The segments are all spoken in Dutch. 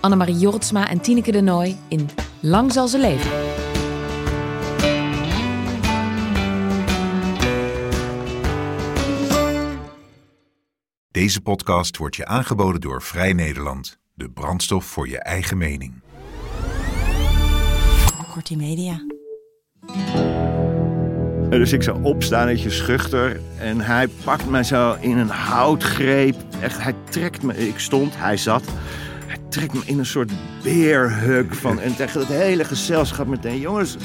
Annemarie Jortsma en Tineke de Nooi in Lang zal ze leven. Deze podcast wordt je aangeboden door Vrij Nederland. De brandstof voor je eigen mening. Kortie Media. Dus ik zou opstaan, een schuchter. En hij pakt mij zo in een houtgreep. Echt, hij trekt me. Ik stond, hij zat. Trekt me in een soort beerhug van. En tegen het hele gezelschap meteen. Jongens,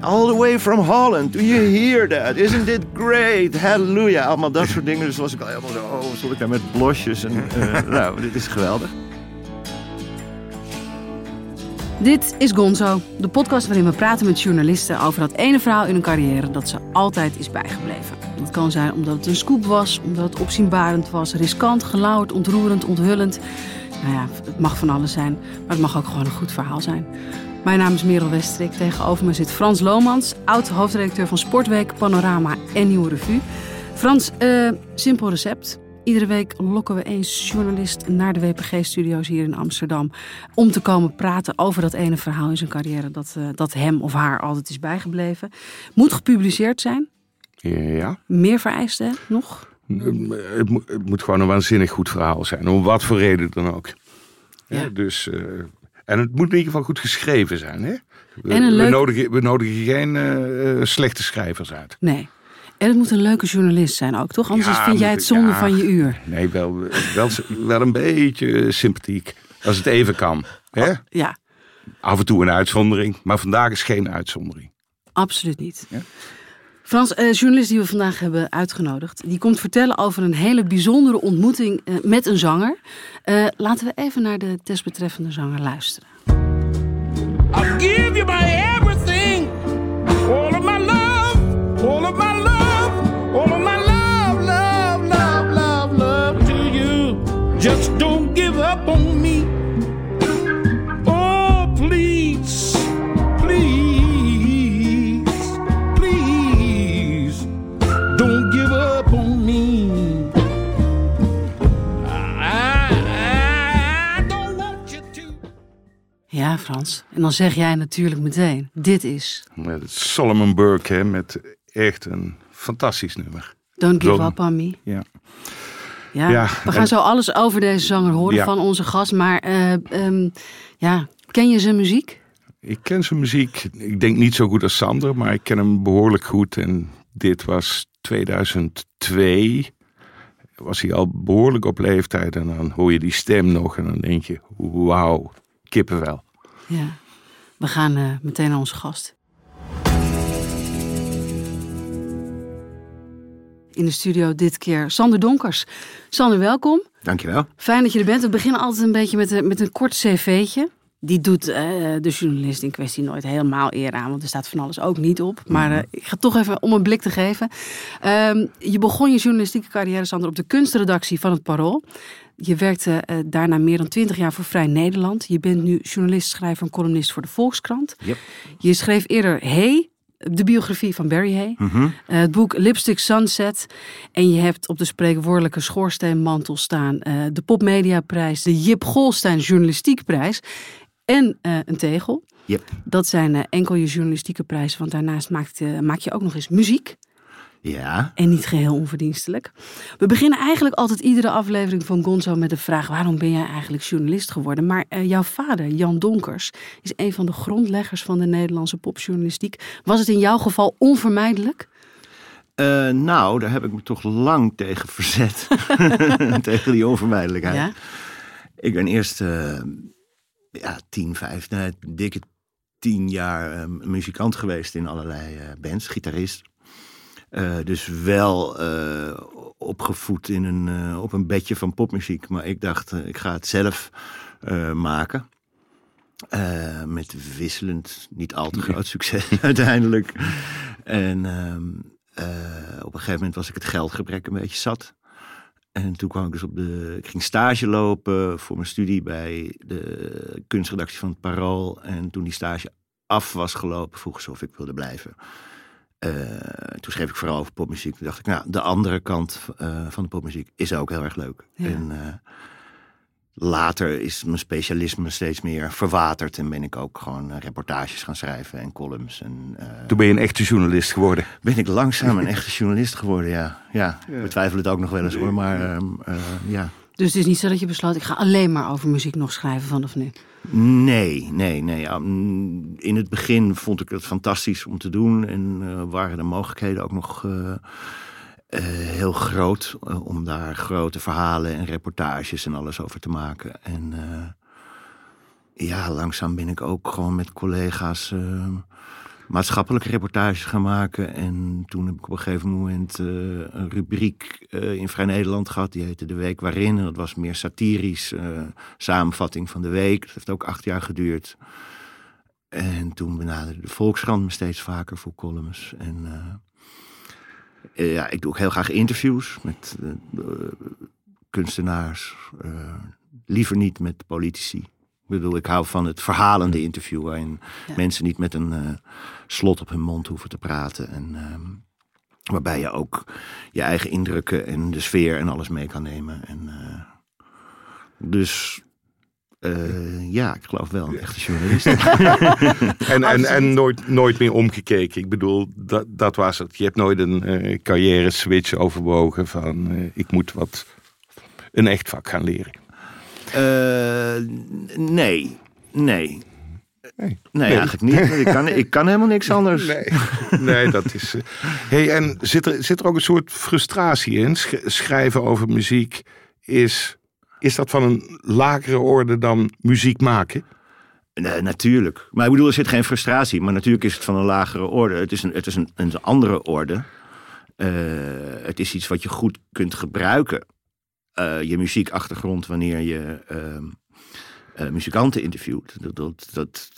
all the way from Holland. Do you hear that? Isn't it great? Hallelujah. Allemaal dat soort dingen. Dus was ik al helemaal zo. Oh, stond ik daar met blosjes. En, eh, nou, dit is geweldig. Dit is Gonzo, de podcast waarin we praten met journalisten over dat ene verhaal in hun carrière dat ze altijd is bijgebleven. Dat kan zijn omdat het een scoop was, omdat het opzienbarend was, riskant, gelauwerd, ontroerend, onthullend. Nou ja, het mag van alles zijn, maar het mag ook gewoon een goed verhaal zijn. Mijn naam is Merel Westrik. Tegenover me zit Frans Lomans, oud hoofdredacteur van Sportweek, Panorama en Nieuwe Revue. Frans, eh, simpel recept. Iedere week lokken we een journalist naar de WPG-studio's hier in Amsterdam. Om te komen praten over dat ene verhaal in zijn carrière dat, eh, dat hem of haar altijd is bijgebleven. Moet gepubliceerd zijn. Ja, Meer vereisten nog. Het moet, het moet gewoon een waanzinnig goed verhaal zijn. Om wat voor reden dan ook. Ja. Dus, eh, en het moet in ieder geval goed geschreven zijn. Hè? We, En een we leuk- nodigen, we nodigen geen eh, eh, slechte schrijvers uit. Nee. En het moet een leuke journalist zijn ook, toch? Anders Ja, vind jij het zonde ja. van je uur. Nee, wel, wel, wel een beetje sympathiek. Als het even kan. Hè? Ja, Af en toe een uitzondering. Maar vandaag is geen uitzondering. absoluut niet. Ja. Frans, eh journalist die we vandaag hebben uitgenodigd, die komt vertellen over een hele bijzondere ontmoeting eh, met een zanger. Eh, laten we even naar de desbetreffende zanger luisteren. I'll give you my everything. All of my love, all of my love, all of my love, love, love, love, love to you. Just don't give up on me. Ja, Frans. En dan zeg jij natuurlijk meteen, dit is Met Solomon Burke hè, met echt een fantastisch nummer. Don't Give Up On Me. Ja. Ja, Ja, we gaan en- zo alles over deze zanger horen Ja. van onze gast. Maar eh, ehm, ja, ken je zijn muziek? Ik ken zijn muziek. Ik denk niet zo goed als Sander, maar ik ken hem behoorlijk goed. En dit was 2002. Was hij al behoorlijk op leeftijd. En dan hoor je die stem nog. En dan denk je, wauw, kippenvel. Ja. We gaan eh, meteen naar onze gast. In de studio dit keer Sander Donkers. Sander, welkom. Dankjewel. Fijn dat je er bent. We beginnen altijd een beetje met, een- met een kort cv'tje. Die doet eh, de journalist in kwestie nooit helemaal eer aan, want er staat van alles ook niet op. Maar eh, ik ga toch even om een blik te geven. Ehm, je begon je journalistieke carrière, Sander, op de kunstredactie van het Parool. Je werkte eh, daarna meer dan twintig jaar voor Vrij Nederland. Je bent nu journalist, schrijver en columnist voor de Volkskrant. Yep. Je schreef eerder Hey, de biografie van Barry Hay. Mhm. Het boek Lipstick Sunset. En je hebt op de spreekwoordelijke schoorsteenmantel staan eh, de Popmediaprijs, de Jip Golstein Journalistiekprijs en eh, een tegel. Yep. Dat zijn eh, enkel je journalistieke prijzen, want daarnaast maakt, eh, maak je ook nog eens muziek. Ja. En niet geheel onverdienstelijk. We beginnen eigenlijk altijd iedere aflevering van Gonzo met de vraag: waarom ben jij eigenlijk journalist geworden? Maar jouw vader, Jan Donkers, is een van de grondleggers van de Nederlandse popjournalistiek. Was het in jouw geval onvermijdelijk? Nou, daar heb ik me toch lang tegen verzet. tegen die onvermijdelijkheid. Ja? Ik ben eerst ja, tien, vijf, nee, dikke tien jaar eh, muzikant geweest in allerlei eh, bands, gitarist. Eh, dus wel eh, opgevoed in een, op een bedje van popmuziek. Maar ik dacht, ik ga het zelf maken. Met wisselend, niet al te groot succes uiteindelijk. En ehm, eh, op een gegeven moment was ik het geldgebrek een beetje zat. En toen kwam ik dus op de. Ik ging stage lopen voor mijn studie bij de kunstredactie van het Parool. En toen die stage af was gelopen, vroegen ze of ik wilde blijven. Eh, toen schreef ik vooral over popmuziek. Toen dacht ik, nou, de andere kant eh, van de popmuziek is ook heel erg leuk. Ja. En eh, later is mijn specialisme steeds meer verwaterd. En ben ik ook gewoon eh, reportages gaan schrijven en columns. En eh, Toen ben je een echte journalist geworden. ben ik langzaam een echte journalist geworden, ja. Ja, ik betwijfel het ook nog wel eens hoor, maar ehm, eh, ja. Dus het is niet zo dat je besloot, ik ga alleen maar over muziek nog schrijven vanaf nu. Nee, nee, nee. Mm, in het begin vond ik het fantastisch om te doen. En eh, waren de mogelijkheden ook nog eh, heel groot. eh, om daar grote verhalen en reportages en alles over te maken. En eh, ja, langzaam ben ik ook gewoon met collega's maatschappelijke reportages gaan maken. En toen heb ik op een gegeven moment een rubriek in Vrij Nederland gehad. Die heette De Week Waarin. En dat was meer satirisch. samenvatting van de week. Dat heeft ook acht jaar geduurd. En toen benaderde de Volkskrant me steeds vaker voor columns. En ja, ik doe ook heel graag interviews met eh, eh, kunstenaars. eh, liever niet met politici. Ik bedoel, ik hou van het verhalende interview... waarin Ja. mensen niet met een eh, slot op hun mond hoeven te praten. En ehm, waarbij je ook je eigen indrukken en de sfeer en alles mee kan nemen. En, eh, dus eh, ja, ik geloof wel een echte journalist. En, en, en nooit, nooit meer omgekeken. Ik bedoel, dat, dat was het. Je hebt nooit een eh, carrière switch overwogen van eh, ik moet wat een echt vak gaan leren. Eh, nee, nee. Nee. Nee, eigenlijk niet. Ik kan, ik kan helemaal niks anders. Nee, nee dat is. Hey, en zit er, zit er ook een soort frustratie in? Sch- schrijven over muziek is. Is dat van een lagere orde dan muziek maken? Nee, natuurlijk. Maar ik bedoel, er zit geen frustratie. Maar natuurlijk is het van een lagere orde. Het is een, het is een, een andere orde. Eh, het is iets wat je goed kunt gebruiken. Eh, je muziekachtergrond wanneer je ehm, eh, muzikanten interviewt. Dat, dat, dat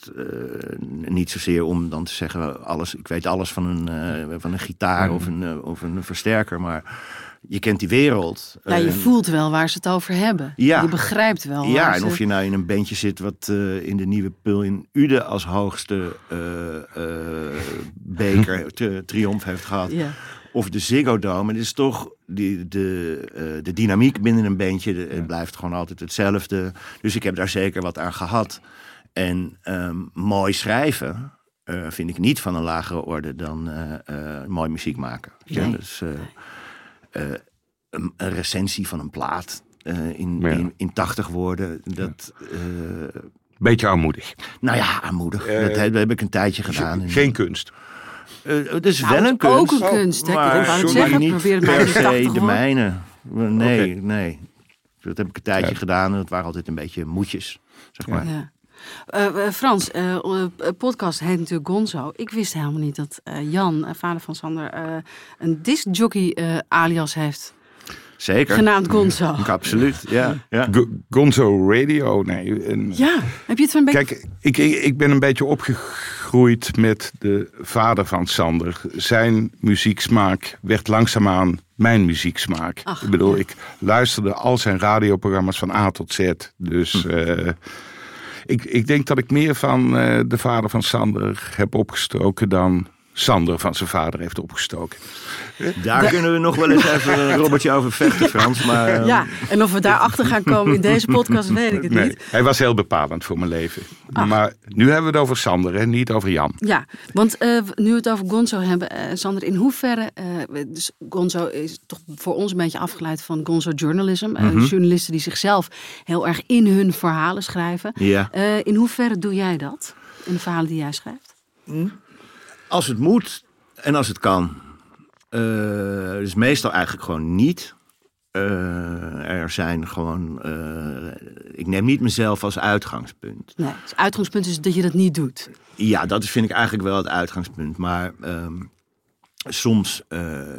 niet zozeer om dan te zeggen, alles, ik weet alles van een, van een gitaar of, een, of een versterker. Maar je kent die wereld. Ja, je En- voelt wel waar ze het over hebben. Ja. Je begrijpt wel. ja, en ze- of je nou in een bandje zit wat eh, in de nieuwe Pul in Ude als hoogste eh, eh, beker te, triomf heeft gehad. Ja. Of de Ziggo Dome. Het is toch die, de, eh, de dynamiek binnen een bandje. de- Het blijft gewoon altijd hetzelfde. Dus ik heb daar zeker wat aan gehad. En ehm, mooi schrijven eh, vind ik niet van een lagere orde dan eh, eh, mooi muziek maken. Nee. Dus eh, eh, een, een recensie van een plaat eh, in, Ja. in, in 80 woorden. Dat, eh, Beetje armoedig. nou ja, aanmoedig. Eh, dat, heb, dat heb ik een tijdje gedaan. En- Geen kunst. eh, het is Nou, wel het een is ook kunst. een kunst, hè? Maar sorry, zeggen, niet probeer het maar per de 80 se de hoor. mijne. Nee, nee. Dat heb ik een tijdje Ja. gedaan. En het waren altijd een beetje moedjes, zeg maar. Eh, eh, Frans, eh, eh, podcast heet natuurlijk Gonzo. Ik wist helemaal niet dat eh, Jan, vader van Sander, eh, een discjockey eh, alias heeft. Zeker. Genaamd Gonzo. Absoluut, ja. ja. Go- Gonzo Radio. Nee, en- Ja, heb je het van een beetje... Kijk, ik, ik, ik ben een beetje opgegroeid met de vader van Sander. Zijn muzieksmaak werd langzaamaan mijn muzieksmaak. Ach, ik bedoel, ja. ik luisterde al zijn radioprogramma's van A tot Z. Dus eh, ik, ik denk dat ik meer van eh, de vader van Sander heb opgestoken dan Sander van zijn vader heeft opgestoken. Daar kunnen we nog wel eens even een robbertje over vechten, Frans. Maar, Ja, en of we daarachter gaan komen in deze podcast, weet ik het Nee, niet. hij was heel bepalend voor mijn leven. Maar nu hebben we het over Sander en niet over Jan. Ja, want eh, nu we het over Gonzo hebben, eh, Sander, in hoeverre... eh, dus Gonzo is toch voor ons een beetje afgeleid van Gonzo journalism. Mhm. journalisten die zichzelf heel erg in hun verhalen schrijven. Ja. Eh, in hoeverre doe jij dat? In de verhalen die jij schrijft? Als het moet en als het kan. Eh, dus meestal eigenlijk gewoon niet. Eh, er zijn gewoon. eh, ik neem niet mezelf als uitgangspunt. Nee, het uitgangspunt is dat je dat niet doet. Ja, dat is, vind ik eigenlijk wel het uitgangspunt. Maar ehm, soms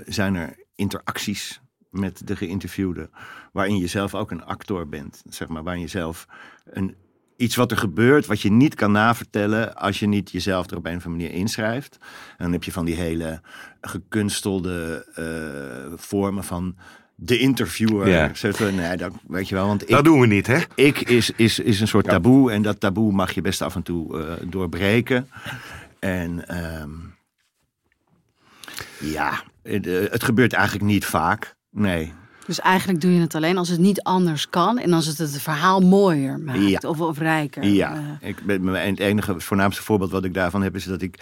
zijn er interacties met de geïnterviewde. waarin je zelf ook een actor bent. Zeg maar, waarin je zelf een iets wat er gebeurt, wat je niet kan navertellen als je niet jezelf er op een of andere manier inschrijft. En dan heb je van die hele gekunstelde eh, vormen van de interviewer. Ja. Van, nee, dat, weet je wel, want ik, Dat doen we niet, hè? ik is, is, is een soort taboe en dat taboe mag je best af en toe eh, doorbreken. En ehm, ja, het, eh, het gebeurt eigenlijk niet vaak. Nee. Dus eigenlijk doe je het alleen als het niet anders kan en als het het verhaal mooier maakt Ja. of, of rijker. Ja, Eh, ik ben, het enige, voornaamste voorbeeld wat ik daarvan heb is dat ik,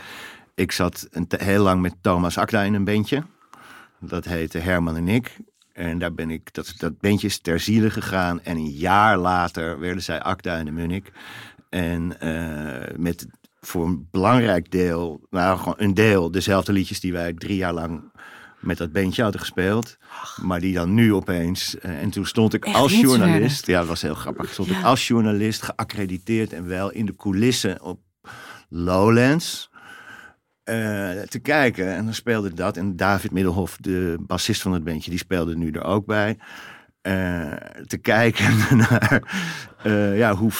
ik zat een heel lang met Thomas Akda in een bandje. Dat heette Herman en ik. En daar ben ik, dat, dat bandje is ter ziele gegaan. En een jaar later werden zij Akda en de Munnik. En eh, met voor een belangrijk deel, nou gewoon een deel, dezelfde liedjes die wij drie jaar lang met dat bandje hadden gespeeld. Maar die dan nu opeens. eh, en toen stond ik Echt als journalist. Ja, dat was heel grappig. Stond ik als journalist geaccrediteerd en wel in de coulissen op Lowlands. eh, te kijken. En dan speelde dat. En David Middelhof, de bassist van het bandje, die speelde nu er ook bij. Eh, te kijken naar ja, hoe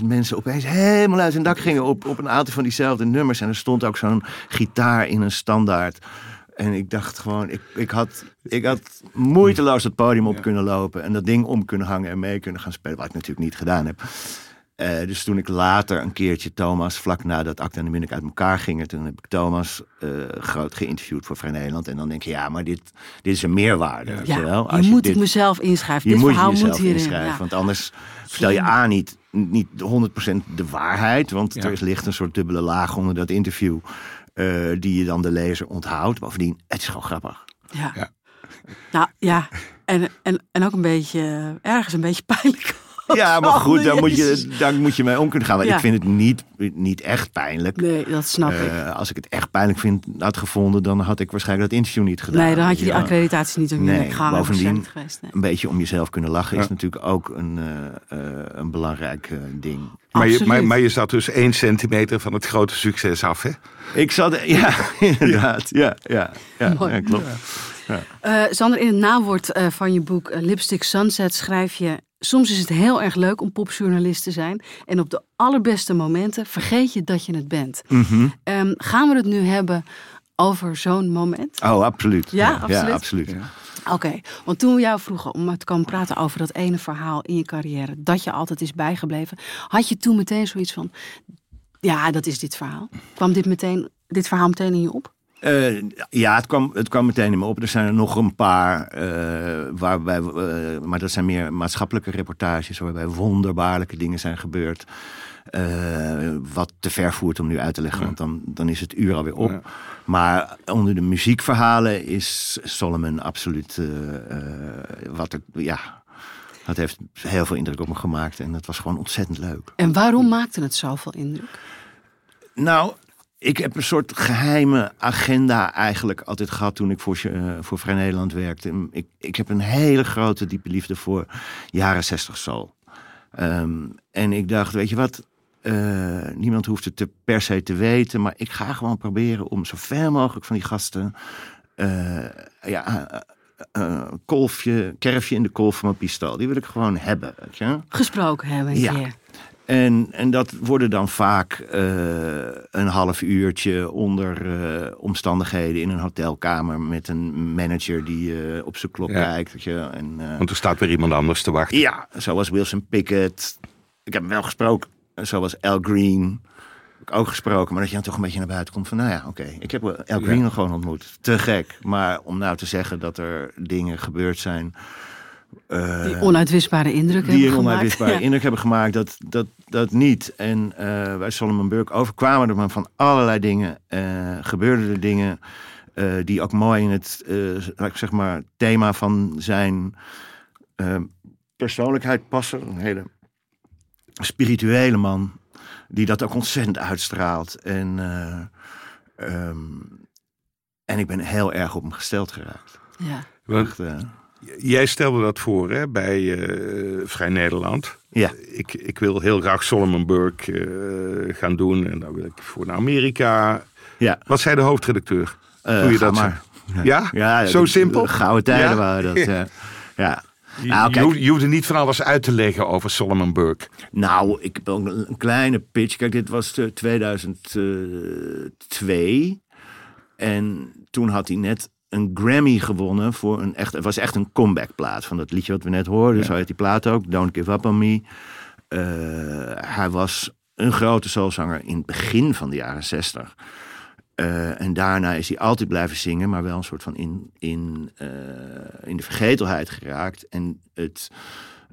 15.000 mensen opeens helemaal uit hun dak gingen op, op een aantal van diezelfde nummers. En er stond ook zo'n gitaar in een standaard. En ik dacht gewoon, ik, ik, had, ik had moeiteloos het podium op kunnen lopen en dat ding om kunnen hangen en mee kunnen gaan spelen, wat ik natuurlijk niet gedaan heb. Eh, dus toen ik later een keertje Thomas, vlak nadat Acta en de Munnik uit elkaar gingen, toen heb ik Thomas eh, groot geïnterviewd voor Vrij Nederland. En dan denk je, ja, maar dit, dit is een meerwaarde. weet ja, je, wel? je Als moet dit- ik mezelf inschrijven. je Dit moet verhaal jezelf moet hierin. inschrijven, ja. want anders vertel je A niet, niet 100% de waarheid, want Ja. er is ligt een soort dubbele laag onder dat interview eh, die je dan de lezer onthoudt. Bovendien, het is gewoon grappig. Ja. Ja. Nou ja, en, en, en ook een beetje, ergens een beetje pijnlijk. Ja, maar goed, daar moet, je, daar moet je mee om kunnen gaan. Want Ja. ik vind het niet, niet echt pijnlijk. Nee, dat snap ik. Eh, als ik het echt pijnlijk vind, had gevonden, dan had ik waarschijnlijk dat interview niet gedaan. Nee, dan had je die Ja. accreditatie niet om je Nee, bovendien- geweest. Nee. Een beetje om jezelf kunnen lachen is natuurlijk ook een, eh, eh, een belangrijk eh, ding. Maar je, maar, maar je zat dus één centimeter van het grote succes af, hè? Ik zat, ja, inderdaad. Ja, ja, ja, Mooi. ja, klopt. Eh, Sander, in het nawoord eh, van je boek eh, Lipstick Sunset schrijf je... Soms is het heel erg leuk om popjournalist te zijn. En op de allerbeste momenten vergeet je dat je het bent. Mhm. Ehm, gaan we het nu hebben over zo'n moment? Oh, absoluut. Ja, absoluut? Ja, absoluut. Oké, want toen we jou vroegen om te komen praten over dat ene verhaal in je carrière... dat je altijd is bijgebleven, had je toen meteen zoiets van... ja, dat is dit verhaal. Kwam dit, meteen, dit verhaal meteen in je op? Eh, ja, het kwam, het kwam meteen in me op. Er zijn er nog een paar, eh, waarbij, eh, maar dat zijn meer maatschappelijke reportages, waarbij wonderbaarlijke dingen zijn gebeurd. Eh, wat te ver voert om nu uit te leggen, want dan, dan is het uur alweer op. Ja. Maar onder de muziekverhalen is Solomon absoluut eh, eh, wat er, ja, dat heeft heel veel indruk op me gemaakt en dat was gewoon ontzettend leuk. En waarom maakte het zoveel indruk? Nou, ik heb een soort geheime agenda eigenlijk altijd gehad toen ik voor, eh, voor Vrij Nederland werkte. Ik, ik heb een hele grote diepe liefde voor jaren 60 soul. Ehm, en ik dacht, weet je wat, eh, niemand hoeft het te, per se te weten, maar ik ga gewoon proberen om zoveel mogelijk van die gasten, eh, ja, eh, kolfje, kerfje in de kolf van mijn pistool, die wil ik gewoon hebben, weet je. Gesproken hebben een Ja. keer. En, en dat worden dan vaak eh, een half uurtje onder eh, omstandigheden in een hotelkamer met een manager die eh, op zijn klok Ja. kijkt. Weet je, en, eh, Want er staat weer iemand anders te wachten. ja, zoals Wilson Pickett. Ik heb hem wel gesproken. Zoals Al Green. Heb ik ook gesproken. Maar dat je dan toch een beetje naar buiten komt van... Nou ja, oké. Ik heb Al Green Ja. nog gewoon ontmoet. Te gek. Maar om nou te zeggen dat er dingen gebeurd zijn... eh, Die onuitwisbare indruk die hebben een gemaakt. onuitwisbare Ja. indruk hebben gemaakt, dat, dat, dat niet. En eh bij Solomon Burke overkwamen er maar van allerlei dingen. eh gebeurden er dingen eh, die ook mooi in het eh, laat ik zeg maar, thema van zijn persoonlijkheid passen. Een hele spirituele man, die dat ook ontzettend uitstraalt. En, eh, ehm, en ik ben heel erg op hem gesteld geraakt. Ja. Want Echt, eh, jij stelde dat voor hè, bij eh, Vrij Nederland. ja. Ik, ik wil heel graag Solomon Burke eh, gaan doen. En dan wil ik voor naar Amerika. Ja. Wat zei de hoofdredacteur? Toen je ga dat maar. Ja? Ja, Zo simpel? de Gouden tijden Ja? waren dat. Ja. Ja. Ja. Je, Nou, je kijk- je hoeft er niet van alles uit te leggen over Solomon Burke. Nou, ik heb ook een, kleine pitch. Kijk, dit was eh, 2002. En toen had hij net een Grammy gewonnen voor een echt... Het was echt een comebackplaat van dat liedje wat we net hoorden. Zo heet die plaat ook, Don't Give Up On Me. Eh, hij was een grote soulzanger in het begin van de jaren 60. Eh, en daarna is hij altijd blijven zingen, maar wel een soort van in, in, eh, in de vergetelheid geraakt. En het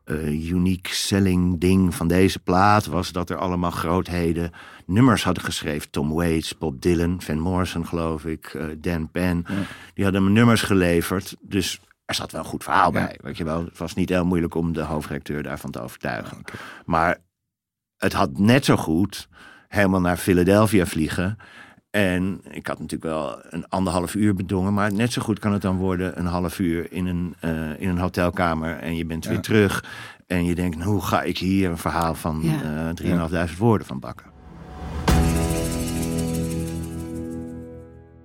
eh unique selling ding van deze plaat was dat er allemaal grootheden nummers hadden geschreven. Tom Waits, Bob Dylan, Van Morrison geloof ik, Dan Penn. Die hadden me nummers geleverd. Dus er zat wel een goed verhaal bij. Weet je wel. Het was niet heel moeilijk om de hoofdredacteur daarvan te overtuigen. Maar het had net zo goed helemaal naar Philadelphia vliegen. En ik had natuurlijk wel een anderhalf uur bedongen. Maar net zo goed kan het dan worden een half uur in een, eh, in een hotelkamer. En je bent weer terug. En je denkt, nou, hoe ga ik hier een verhaal van Ja. eh 3.500 woorden van bakken?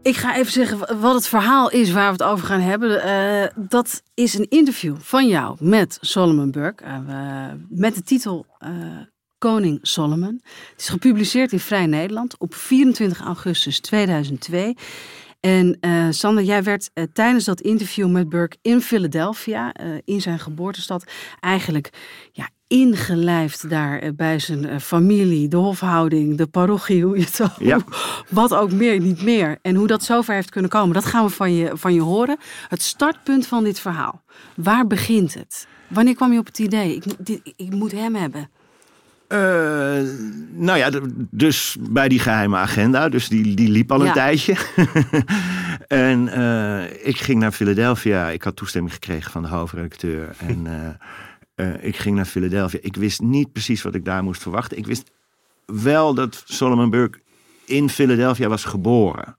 Ik ga even zeggen wat het verhaal is waar we het over gaan hebben. Eh, dat is een interview van jou met Solomon Burke. met de titel Koning Solomon. Het is gepubliceerd in Vrij Nederland op 24 augustus 2002. En eh, Sander, jij werd eh, tijdens dat interview met Burke in Philadelphia, eh, in zijn geboortestad, eigenlijk ja, ingelijfd daar bij zijn familie, de hofhouding, de parochie, hoe je het zo Ja. wat ook meer, niet meer. En hoe dat zover heeft kunnen komen, dat gaan we van je, van je horen. Het startpunt van dit verhaal. Waar begint het? Wanneer kwam je op het idee? Ik, dit, ik moet hem hebben. Eh, nou ja, dus bij die geheime agenda. Dus die, die liep al een Ja. tijdje. en eh, ik ging naar Philadelphia. Ik had toestemming gekregen van de hoofdredacteur. en eh, ik ging naar Philadelphia. Ik wist niet precies wat ik daar moest verwachten. Ik wist wel dat Solomon Burke in Philadelphia was geboren.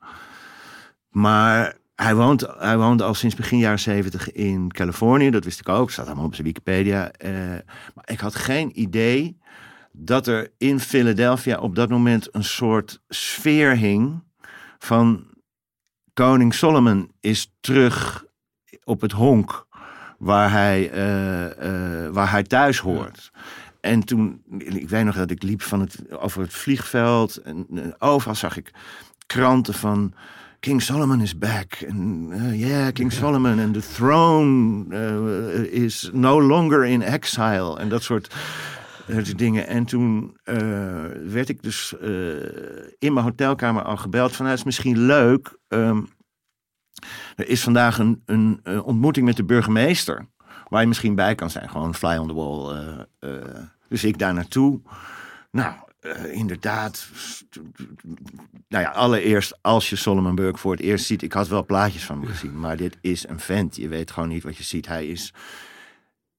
Maar hij woont, hij woont al sinds begin jaren zeventig in Californië. Dat wist ik ook. staat allemaal op zijn Wikipedia. Maar ik had geen idee dat er in Philadelphia op dat moment een soort sfeer hing van koning Solomon is terug op het honk waar hij, eh, eh, waar hij thuis hoort. En toen, ik weet nog dat ik liep van het, over het vliegveld en eh, overal zag ik kranten van King Solomon is back. En eh, yeah, King Solomon and the throne is no longer in exile. En dat soort dingen. En toen eh, werd ik dus eh, in mijn hotelkamer al gebeld van, nou, het is misschien leuk. ehm, er is vandaag een, een, ontmoeting met de burgemeester. Waar je misschien bij kan zijn. Gewoon fly on the wall. eh, dus ik daar naartoe. Nou, inderdaad. Nou ja, allereerst als je Solomon Burke voor het eerst ziet. Ik had wel plaatjes van hem gezien. Maar dit is een vent. Je weet gewoon niet wat je ziet. Hij is,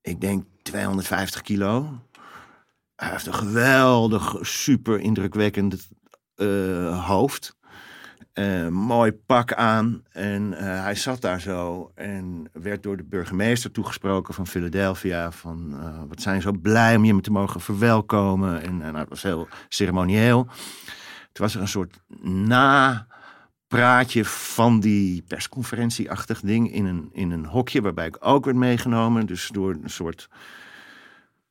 ik denk, 250 kilo. Hij heeft een geweldig, super indrukwekkend eh, hoofd. Eh, mooi pak aan. En eh, hij zat daar zo en werd door de burgemeester toegesproken van Philadelphia. Van wat zijn zo blij om je te mogen verwelkomen. En, en dat was heel ceremonieel. Toen was er een soort napraatje van die persconferentieachtig ding in een, in een hokje. Waarbij ik ook werd meegenomen. Dus door een soort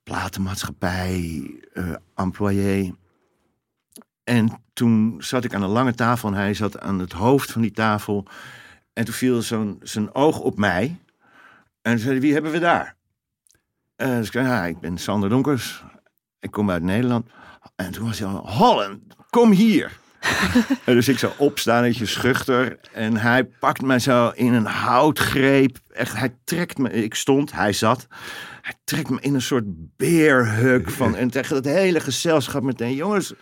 platenmaatschappij, eh employé. En toen zat ik aan een lange tafel en hij zat aan het hoofd van die tafel. En toen viel zo'n, zijn oog op mij. En toen zei wie hebben we daar? En dus ik zei, ik ben Sander Donkers. Ik kom uit Nederland. En toen was hij al, Holland, kom hier. en dus ik zou opstaan, een schuchter. En hij pakt mij zo in een houtgreep. Echt, hij trekt me, ik stond, hij zat. Hij trekt me in een soort beerhug van. En tegen het hele gezelschap meteen, jongens,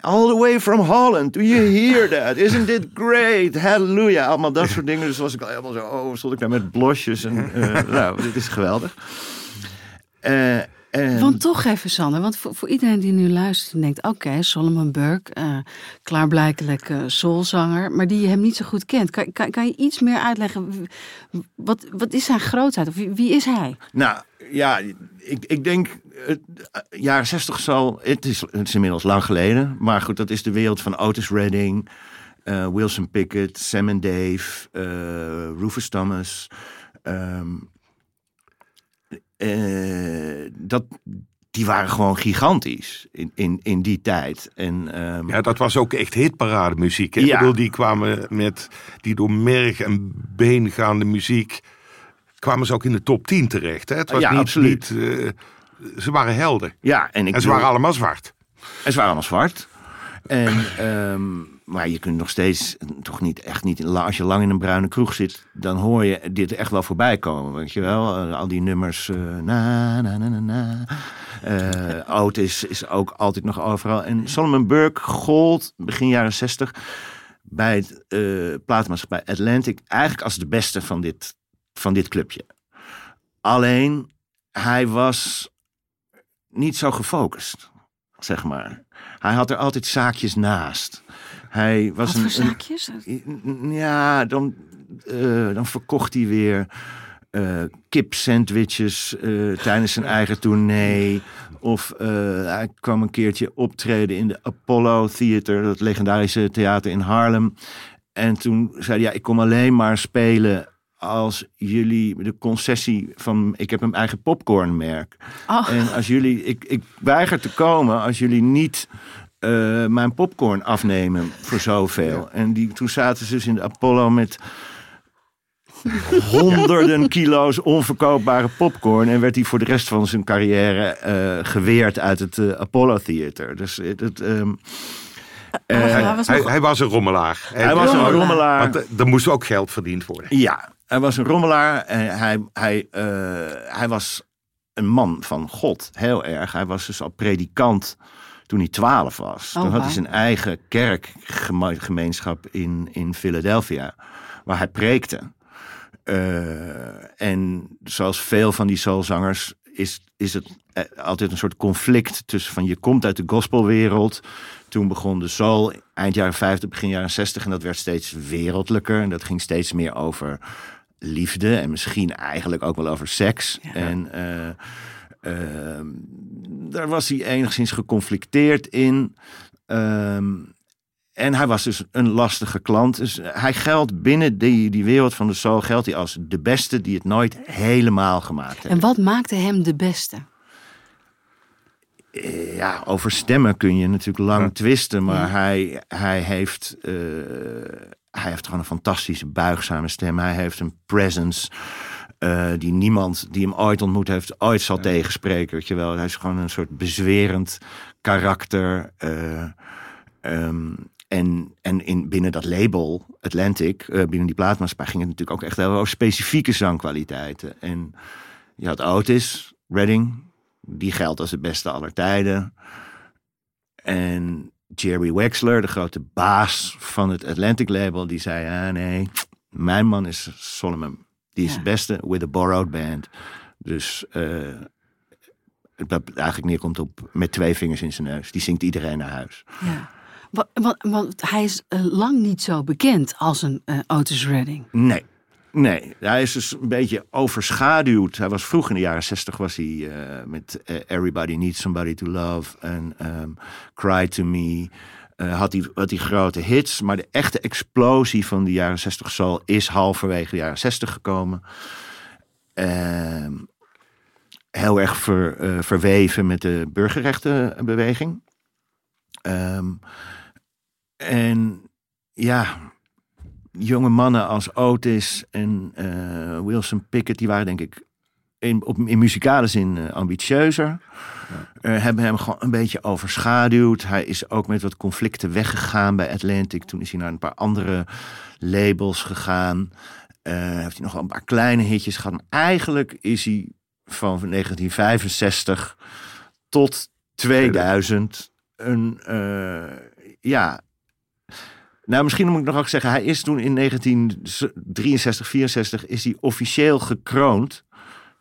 All the way from Holland. Do you hear that? Isn't it great? Hallelujah. Allemaal dat soort dingen. Dus was ik al helemaal zo, oh, stond ik daar met blosjes. En, eh, nou, dit is geweldig. Eh, toch even, Sander, want voor, iedereen die nu luistert en denkt... oké, Solomon Burke, eh, klaarblijkelijk eh, soulzanger... maar die je hem niet zo goed kent. Kan, kan, kan je iets meer uitleggen? Wat, wat is zijn grootheid? Of wie, is hij? Nou, ja, ik, ik denk, het, eh, jaren zestig zal, het is, inmiddels lang geleden. Maar goed, dat is de wereld van Otis Redding, Wilson Pickett, Sam and Dave, Rufus Thomas. ehm, eh, dat, die waren gewoon gigantisch in, in, in die tijd. En, ehm, Ja, dat was ook echt hitparade muziek. Ja. Ik bedoel, die kwamen met die door merg en been gaande muziek. kwamen ze ook in de top 10 terecht. Hè? Het was Ja, niet, absoluut. niet, eh, ze waren helden. ja, en, ik En ze waren allemaal zwart. En ze waren allemaal zwart. En, ehm, maar je kunt nog steeds, toch niet echt niet, als je lang in een bruine kroeg zit, dan hoor je dit echt wel voorbij komen. Weet je wel, Eh, al die nummers, eh, na, na, na, na, na. Eh, oud is, is ook altijd nog overal. En Solomon Burke gold begin jaren zestig bij het platenmaatschappij Atlantic eigenlijk als de beste van dit, van dit clubje. Alleen, hij was niet zo gefocust, zeg maar. Hij had er altijd zaakjes naast. Hij was Wat een, voor een- zaakjes? ja, dan, eh, dan verkocht hij weer eh kipsandwiches eh, tijdens zijn eigen tournee. Of eh, hij kwam een keertje optreden in de Apollo Theater, dat legendarische theater in Haarlem. En toen zei hij, ja, ik kom alleen maar spelen als jullie de concessie van, ik heb een eigen popcornmerk. Oh. En als jullie, ik, ik weiger te komen als jullie niet mijn popcorn afnemen voor zoveel. En die, toen zaten ze dus in de Apollo met honderden kilo's onverkoopbare popcorn. En werd hij voor de rest van zijn carrière eh, geweerd uit het eh, Apollo Theater. Dus het, het, ehm, eh, hij was Hij, nog- hij was een rommelaar. hij was een rommelaar. Want er moest ook geld verdiend worden. Ja, hij was een rommelaar. En hij, hij, eh, hij was een man van God, heel erg. Hij was dus al predikant toen hij twaalf was. Oh, toen had hij zijn eigen kerkgemeenschap in, in Philadelphia, waar hij preekte. Eh, en zoals veel van die soulzangers is, is het eh, altijd een soort conflict tussen van je komt uit de gospelwereld. Toen begon de soul eind jaren 50, begin jaren 60 en dat werd steeds wereldlijker. En dat ging steeds meer over liefde en misschien eigenlijk ook wel over seks. En eh, ehm, daar was hij enigszins geconflicteerd in. Ehm, en hij was dus een lastige klant. Dus hij geldt binnen die, die wereld van de soul geldt hij als de beste die het nooit helemaal gemaakt heeft. En wat maakte hem de beste? Ja, over stemmen kun je natuurlijk lang twisten, maar hij, hij, heeft, eh, hij heeft gewoon een fantastische buigzame stem. Hij heeft een presence eh, die niemand die hem ooit ontmoet heeft ooit zal tegenspreken. Weet je wel. Hij is gewoon een soort bezwerend karakter. eh, ehm, en en in, binnen dat label, Atlantic, eh, binnen die plaatmaatschappij, ging het natuurlijk ook echt heel over specifieke zangkwaliteiten. En je had Otis, Redding, die geldt als de beste aller tijden. En Jerry Wexler, de grote baas van het Atlantic label, die zei: ah, nee, mijn man is Solomon. Die is Ja. het beste with a borrowed band. Dus eh, dat eigenlijk neerkomt op met twee vingers in zijn neus. Die zingt iedereen naar huis. Ja. Wa- Want, want hij is eh, lang niet zo bekend als een eh, Otis Redding. Nee. Nee, hij is dus een beetje overschaduwd. Hij was vroeg in de jaren zestig was hij eh, met Everybody Needs Somebody to Love en ehm, Cry to Me. eh, had, hij, had hij grote hits, maar de echte explosie van de jaren zestig soul is halverwege de jaren zestig gekomen. Ehm, heel erg ver, verweven met de burgerrechtenbeweging. Ehm, en ja, jonge mannen als Otis en eh, Wilson Pickett, die waren denk ik in, op, in muzikale zin eh, ambitieuzer. Eh, hebben hem gewoon een beetje overschaduwd. Hij is ook met wat conflicten weggegaan bij Atlantic. Toen is hij naar een paar andere labels gegaan. Heeft hij nog wel een paar kleine hitjes gehad. Maar eigenlijk is hij van 1965 tot 2000 een, ja, nou, misschien moet ik nog ook zeggen, hij is toen in 1963, 64 is hij officieel gekroond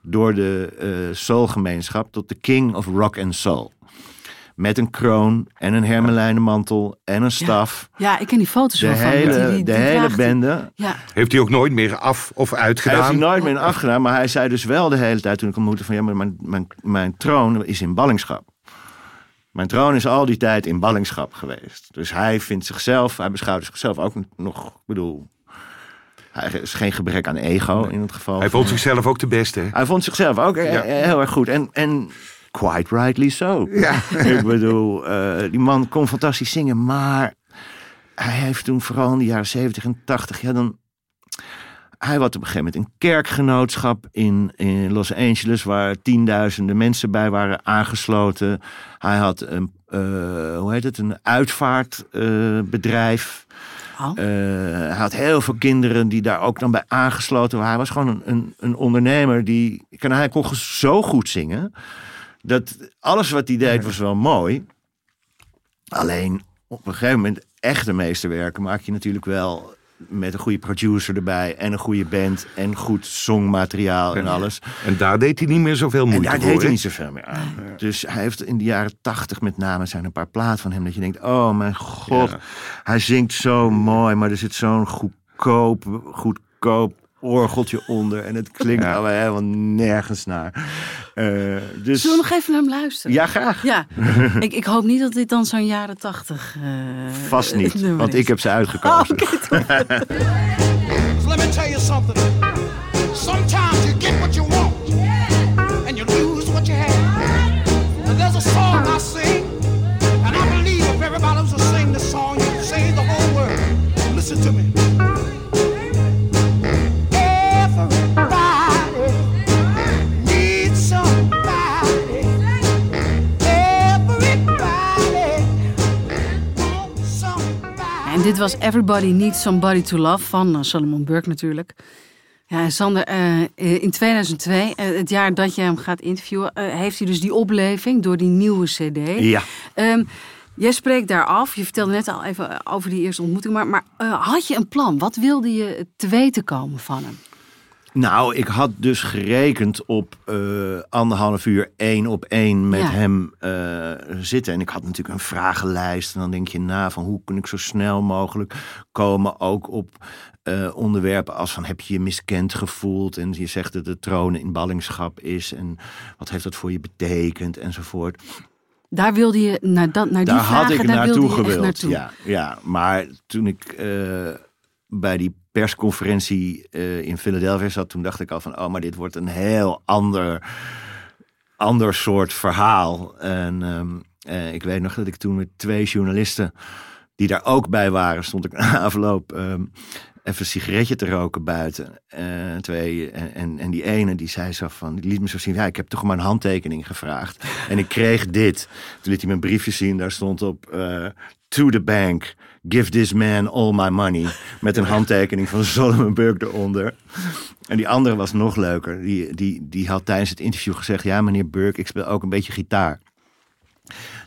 door de eh soulgemeenschap tot de King of Rock and Soul. Met een kroon en een hermelijnen mantel en een staf. Ja, ik ken die foto's De wel van hele, Die- die- de die hele bende. Ja, Heeft hij ook nooit meer af of Hij heeft hij uitgedaan? nooit meer afgedaan, maar hij zei dus wel de hele tijd toen ik hem ontmoette van ja, maar mijn, mijn, mijn troon is in ballingschap. Mijn troon is al die tijd in ballingschap geweest. Dus hij vindt zichzelf, hij beschouwt zichzelf ook nog, ik bedoel, hij is geen gebrek aan ego in het geval. Hij vond zichzelf ook de beste. hij vond zichzelf ook eh, Ja. eh, heel erg goed. En, en quite rightly so. Ik bedoel, eh, die man kon fantastisch zingen. Maar hij heeft toen vooral in de jaren 70 en 80... Ja, dan, hij had op een gegeven moment een kerkgenootschap in, in Los Angeles... waar tienduizenden mensen bij waren aangesloten. Hij had een, eh, hoe heet het, een uitvaartbedrijf... Oh. Eh, hij had heel veel kinderen die daar ook dan bij aangesloten waren. Hij was gewoon een, een, een ondernemer die. kan- Hij kon zo goed zingen. Dat alles wat hij deed was wel mooi. Alleen op een gegeven moment echte meesterwerken maak je natuurlijk wel met een goede producer erbij en een goede band en goed songmateriaal en alles. En daar deed hij niet meer zoveel En moeite daar voor. deed hij niet zoveel meer aan. Dus hij heeft in de jaren tachtig met name zijn een paar platen van hem dat je denkt, oh mijn god, Ja. hij zingt zo mooi, maar er zit zo'n goedkoop, goedkoop orgeltje onder en het klinkt Ja. allemaal helemaal nergens naar. Eh, dus Zullen we nog even naar hem luisteren? ja, graag. Ja, ik, ik hoop niet dat dit dan zo'n jaren tachtig eh, Vast niet, nummer want is. ik heb ze Oh, uitgekozen. oké, toch. Let me tell you something. Sometimes you get what you want, and you lose what you have. And there's a song I sing, and I believe if everybody was to sing the song, you could sing the whole world. Listen to me. En dit was Everybody Needs Somebody to Love van eh, Solomon Burke natuurlijk. Ja, Sander, eh, in 2002, eh, het jaar dat je hem gaat interviewen, heeft hij dus die opleving door die nieuwe CD. Ja. Ehm, jij spreekt daar af. Je vertelde net al even over die eerste ontmoeting. Maar, maar had je een plan? Wat wilde je te weten komen van hem? Nou, ik had dus gerekend op eh, anderhalf uur één op één met Ja. hem eh, zitten. En ik had natuurlijk een vragenlijst. En dan denk je na van hoe kan ik zo snel mogelijk komen. Ook op eh, onderwerpen als van heb je je miskend gevoeld. En je zegt dat de troon in ballingschap is. En wat heeft dat voor je betekend enzovoort. Daar wilde je naar, dat, naar die Daar vragen, had ik daar naartoe gewild. naartoe. Ja, ja, maar toen ik bij die persconferentie eh, in Philadelphia zat, toen dacht ik al van, oh, maar dit wordt een heel ander, ander soort verhaal. En ehm, eh, ik weet nog dat ik toen met twee journalisten die daar ook bij waren, stond ik na afloop ehm, even een sigaretje te roken buiten. Eh, twee, en, en, die ene die zei zo van, die liet me zo zien, ja, ik heb toch maar een handtekening gevraagd. En ik kreeg dit. Toen liet hij een briefje zien, daar stond op, to the bank, give this man all my money. Met een handtekening van Solomon Burke eronder. En die andere was nog leuker. Die, die, die had tijdens het interview gezegd, ja meneer Burke, ik speel ook een beetje gitaar.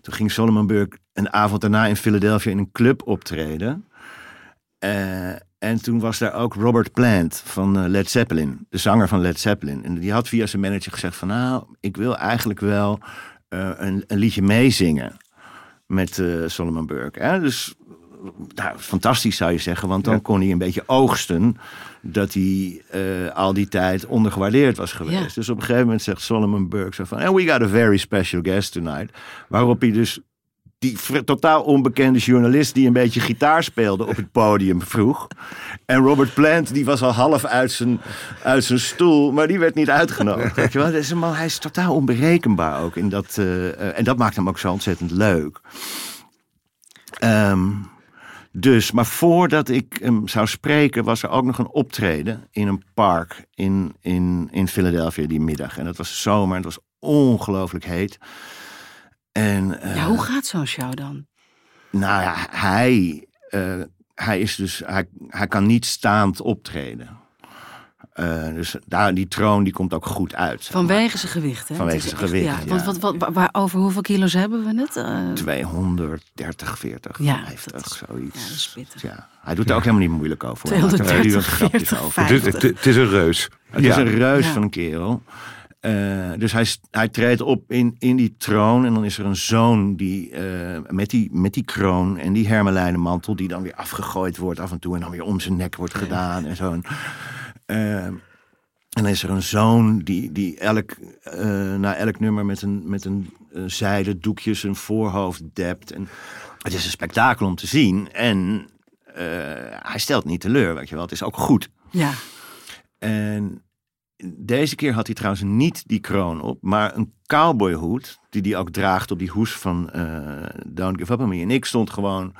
Toen ging Solomon Burke een avond daarna in Philadelphia in een club optreden. Eh, en toen was daar ook Robert Plant van eh, Led Zeppelin, de zanger van Led Zeppelin. En die had via zijn manager gezegd van nou, ik wil eigenlijk wel eh, een, een liedje meezingen met Solomon Burke. Hè? Dus nou, fantastisch zou je zeggen, want dan Ja. kon hij een beetje oogsten dat hij eh, al die tijd ondergewaardeerd was geweest. Ja. Dus op een gegeven moment zegt Solomon Burke zo van, and we got a very special guest tonight. Waarop hij dus die totaal onbekende journalist die een beetje gitaar speelde op het podium vroeg. En Robert Plant, die was al half uit zijn, uit zijn stoel, maar die werd niet uitgenodigd. Weet je wel? Deze man, hij is totaal onberekenbaar ook. In dat, eh, eh, en dat maakt hem ook zo ontzettend leuk. Ehm, dus, maar voordat ik hem zou spreken, was er ook nog een optreden in een park in, in, in Philadelphia die middag. En dat was zomer en het was ongelooflijk heet. En, eh, Ja, hoe gaat zo'n show dan? nou ja, hij, eh, hij is dus, hij, hij kan niet staand optreden. Eh, dus daar, die troon die komt ook goed uit. Vanwege zijn gewicht, hè? Vanwege zijn gewicht, Ja, ja. Want wat, wat, waar, over hoeveel kilo's hebben we het? Eh, 230, 40, Ja, 50, dat is- zoiets. ja, dat is pittig. Ja, hij doet er ook helemaal niet moeilijk over. hoor. Hij maakt er 230, voortdurend grapjes 40, over. Het is, het, het is een reus. Het Ja. is een reus Ja. van een kerel. Eh, dus hij, hij treedt op in, in die troon. En dan is er een zoon die, eh, met, die, met die kroon en die hermelijnen mantel... die dan weer afgegooid wordt af en toe... en dan weer om zijn nek wordt gedaan en zo. Eh, en is er een zoon die, die elk, na elk nummer met een, met een eh, zijden doekje zijn voorhoofd dept. En het is een spektakel om te zien. En eh, hij stelt niet teleur, weet je wel. Het is ook goed. Ja. En deze keer had hij trouwens niet die kroon op, maar een cowboyhoed, die hij ook draagt op die hoes van Don't Give Up On Me. En ik stond gewoon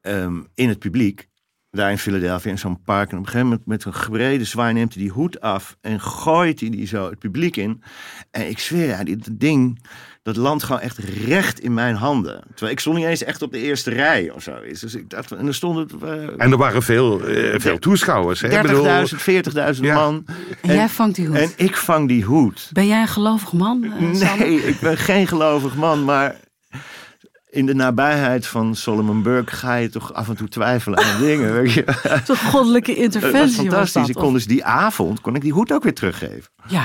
ehm, in het publiek, daar in Philadelphia, in zo'n park. En op een gegeven moment met een gebrede zwaai neemt hij die hoed af en gooit hij die zo het publiek in. En ik zweer, ja, dit ding, dat landt gewoon echt recht in mijn handen. Terwijl ik stond niet eens echt op de eerste rij of zo. Dus ik dacht, en er stonden eh, En er waren veel, eh, veel toeschouwers. hè? Ik bedoel, 30.000, 40.000 Ja. man. En, jij vangt die hoed. En ik vang die hoed. Ben jij een gelovig man, eh? Nee, ik ben geen gelovig man, maar in de nabijheid van Solomon Burke ga je toch af en toe twijfelen aan dingen. Weet je? Zo'n goddelijke Dat was interventie was fantastisch. dat. Ik kon dus die avond kon ik die hoed ook weer teruggeven. Ja.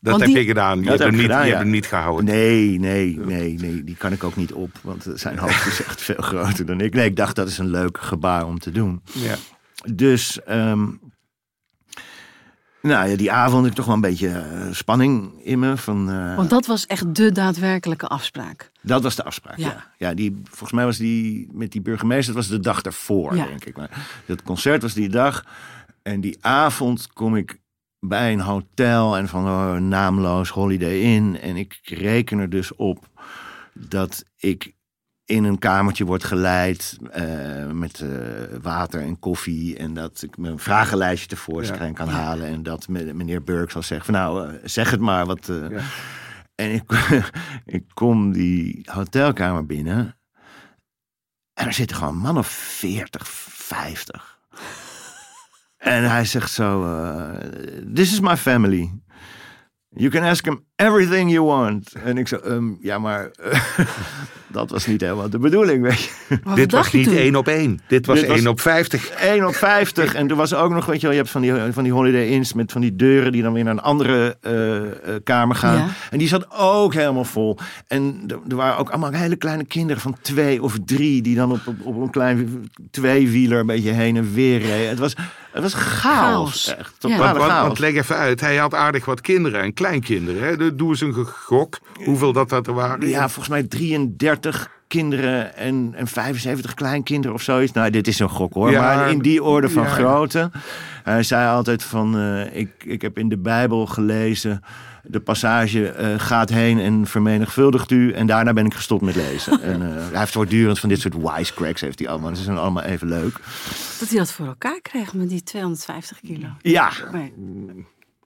Dat Want heb die- je gedaan. Je hebt heb hem ik niet, gedaan, je ja. hebt hem niet gehouden. Nee, nee, nee, nee, die kan ik ook niet op, want zijn hoofd is echt veel groter dan ik. Nee, ik dacht dat is een leuk gebaar om te doen. Ja. Dus, ehm, nou ja, die avond had ik toch wel een beetje eh, spanning in me. Van, eh, Want dat was echt de daadwerkelijke afspraak. Dat was de afspraak, Ja. ja. ja. die, volgens mij was die met die burgemeester, dat was de dag daarvoor, Ja. denk ik. Maar het concert was die dag. En die avond kom ik bij een hotel en van oh, naamloos Holiday Inn. En ik reken er dus op dat ik in een kamertje word geleid eh, met eh, water en koffie. En dat ik mijn vragenlijstje tevoorschijn kan halen. En dat me- meneer Burke zal zeggen van nou, eh, zeg het maar. Wat, Ja. En ik, ik kom die hotelkamer binnen. En er zitten gewoon een man of 40, 50. En hij zegt zo: This is my family. You can ask him everything you want. En ik zo: "Ehm, Ja, maar eh, dat was niet helemaal de bedoeling, weet je. Wat Dit was niet toen? 1 op 1. Dit was 1 op 50. 1 op 50. En er was ook nog, weet je wel, je hebt van die, van die Holiday Inns met van die deuren die dan weer naar een andere eh, eh, kamer gaan. Ja. En die zat ook helemaal vol. En er, waren ook allemaal hele kleine kinderen van twee of drie die dan op, op, op een klein tweewieler een beetje heen en weer reden. Het was, het was chaos. Chaos. Echt, Ja. Want, want, chaos. want leg even uit, hij had aardig wat kinderen en kleinkinderen. Hè? De- Doe eens een gok, hoeveel dat, dat er waren. Ja, volgens mij 33 kinderen en, en 75 kleinkinderen of zoiets. Nou, dit is een gok hoor. Ja, maar in die orde van ja. grootte. Hij zei altijd van, eh, ik, ik heb in de Bijbel gelezen... de passage eh, gaat heen en vermenigvuldigt u. En daarna ben ik gestopt met lezen. en, eh, hij heeft voortdurend van dit soort wisecracks heeft hij allemaal. Ze zijn allemaal even leuk. Dat hij dat voor elkaar kreeg met die 250 kilo. Ja. Nee.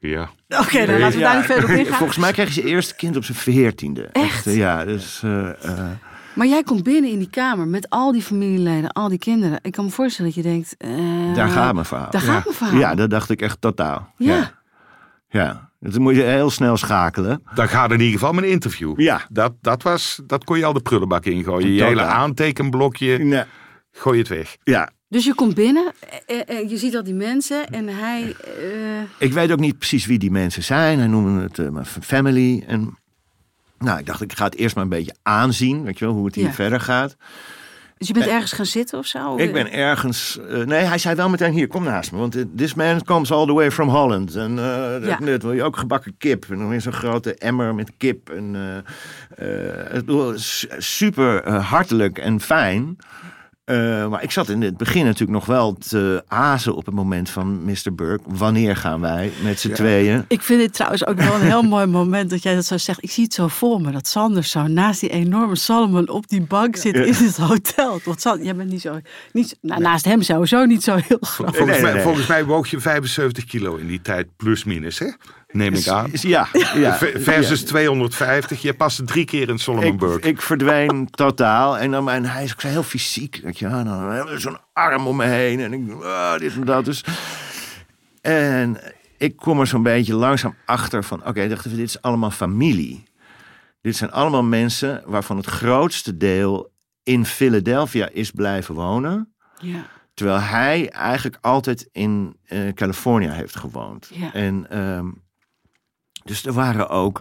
Ja. Oké, dan laten we daar niet verder op ingaan. Volgens mij kreeg hij zijn eerste kind op zijn veertiende. Echt? eh, Ja, dus... eh, eh, Maar jij komt binnen in die kamer met al die familieleden, al die kinderen. Ik kan me voorstellen dat je denkt... eh, daar gaat mijn verhaal. Daar gaat mijn verhaal. Ja, dat dacht ik echt totaal. Ja. ja. Ja, dus dan moet je heel snel schakelen. Dan gaat in ieder geval een interview. Ja. Dat, dat, was, dat kon je al de prullenbak ingooien. Je hele aantekenblokje, Nee. gooi het weg. Ja, Dus je komt binnen, eh, eh, je ziet al die mensen en hij... eh, ik weet ook niet precies wie die mensen zijn. Hij noemde het eh, mijn family. En nou, ik dacht, ik ga het eerst maar een beetje aanzien. Weet je wel, hoe het hier Ja. verder gaat. dus je bent ergens gaan zitten of zo? Ik ben ergens... eh, nee, hij zei wel meteen, hier, kom naast me. Want eh, this man comes all the way from Holland. En eh Ja. net wil je ook gebakken kip. En dan weer zo'n grote emmer met kip. En, eh, eh, super eh, hartelijk en fijn. Eh, maar ik zat in het begin natuurlijk nog wel te azen op het moment van Mr. Burke. Wanneer gaan wij met z'n tweeën? Ik vind dit trouwens ook wel een heel mooi moment dat jij dat zo zegt. Ik zie het zo voor me, dat Sander zo naast die enorme Salomon op die bank zit in het hotel. Want Sander, jij bent niet zo, niet, nou, naast hem sowieso niet zo heel groot. Volgens, nee, mij, nee. volgens mij woog je 75 kilo in die tijd, plus minus, hè? Neem ik aan. Ja, ja. Versus 250. Je past drie keer in Solomon ik, Burke. ik verdween totaal. En, dan, en hij is ook zo heel fysiek. Weet je, wel. dan hebben we zo'n arm om me heen. En ik, ah, dit en dat. Dus. En ik kom er zo'n beetje langzaam achter van... Oké, dacht even, dit is allemaal familie. Dit zijn allemaal mensen waarvan het grootste deel in Philadelphia is blijven wonen. Ja. Terwijl hij eigenlijk altijd in eh Californië heeft gewoond. Ja. En ehm, dus er waren ook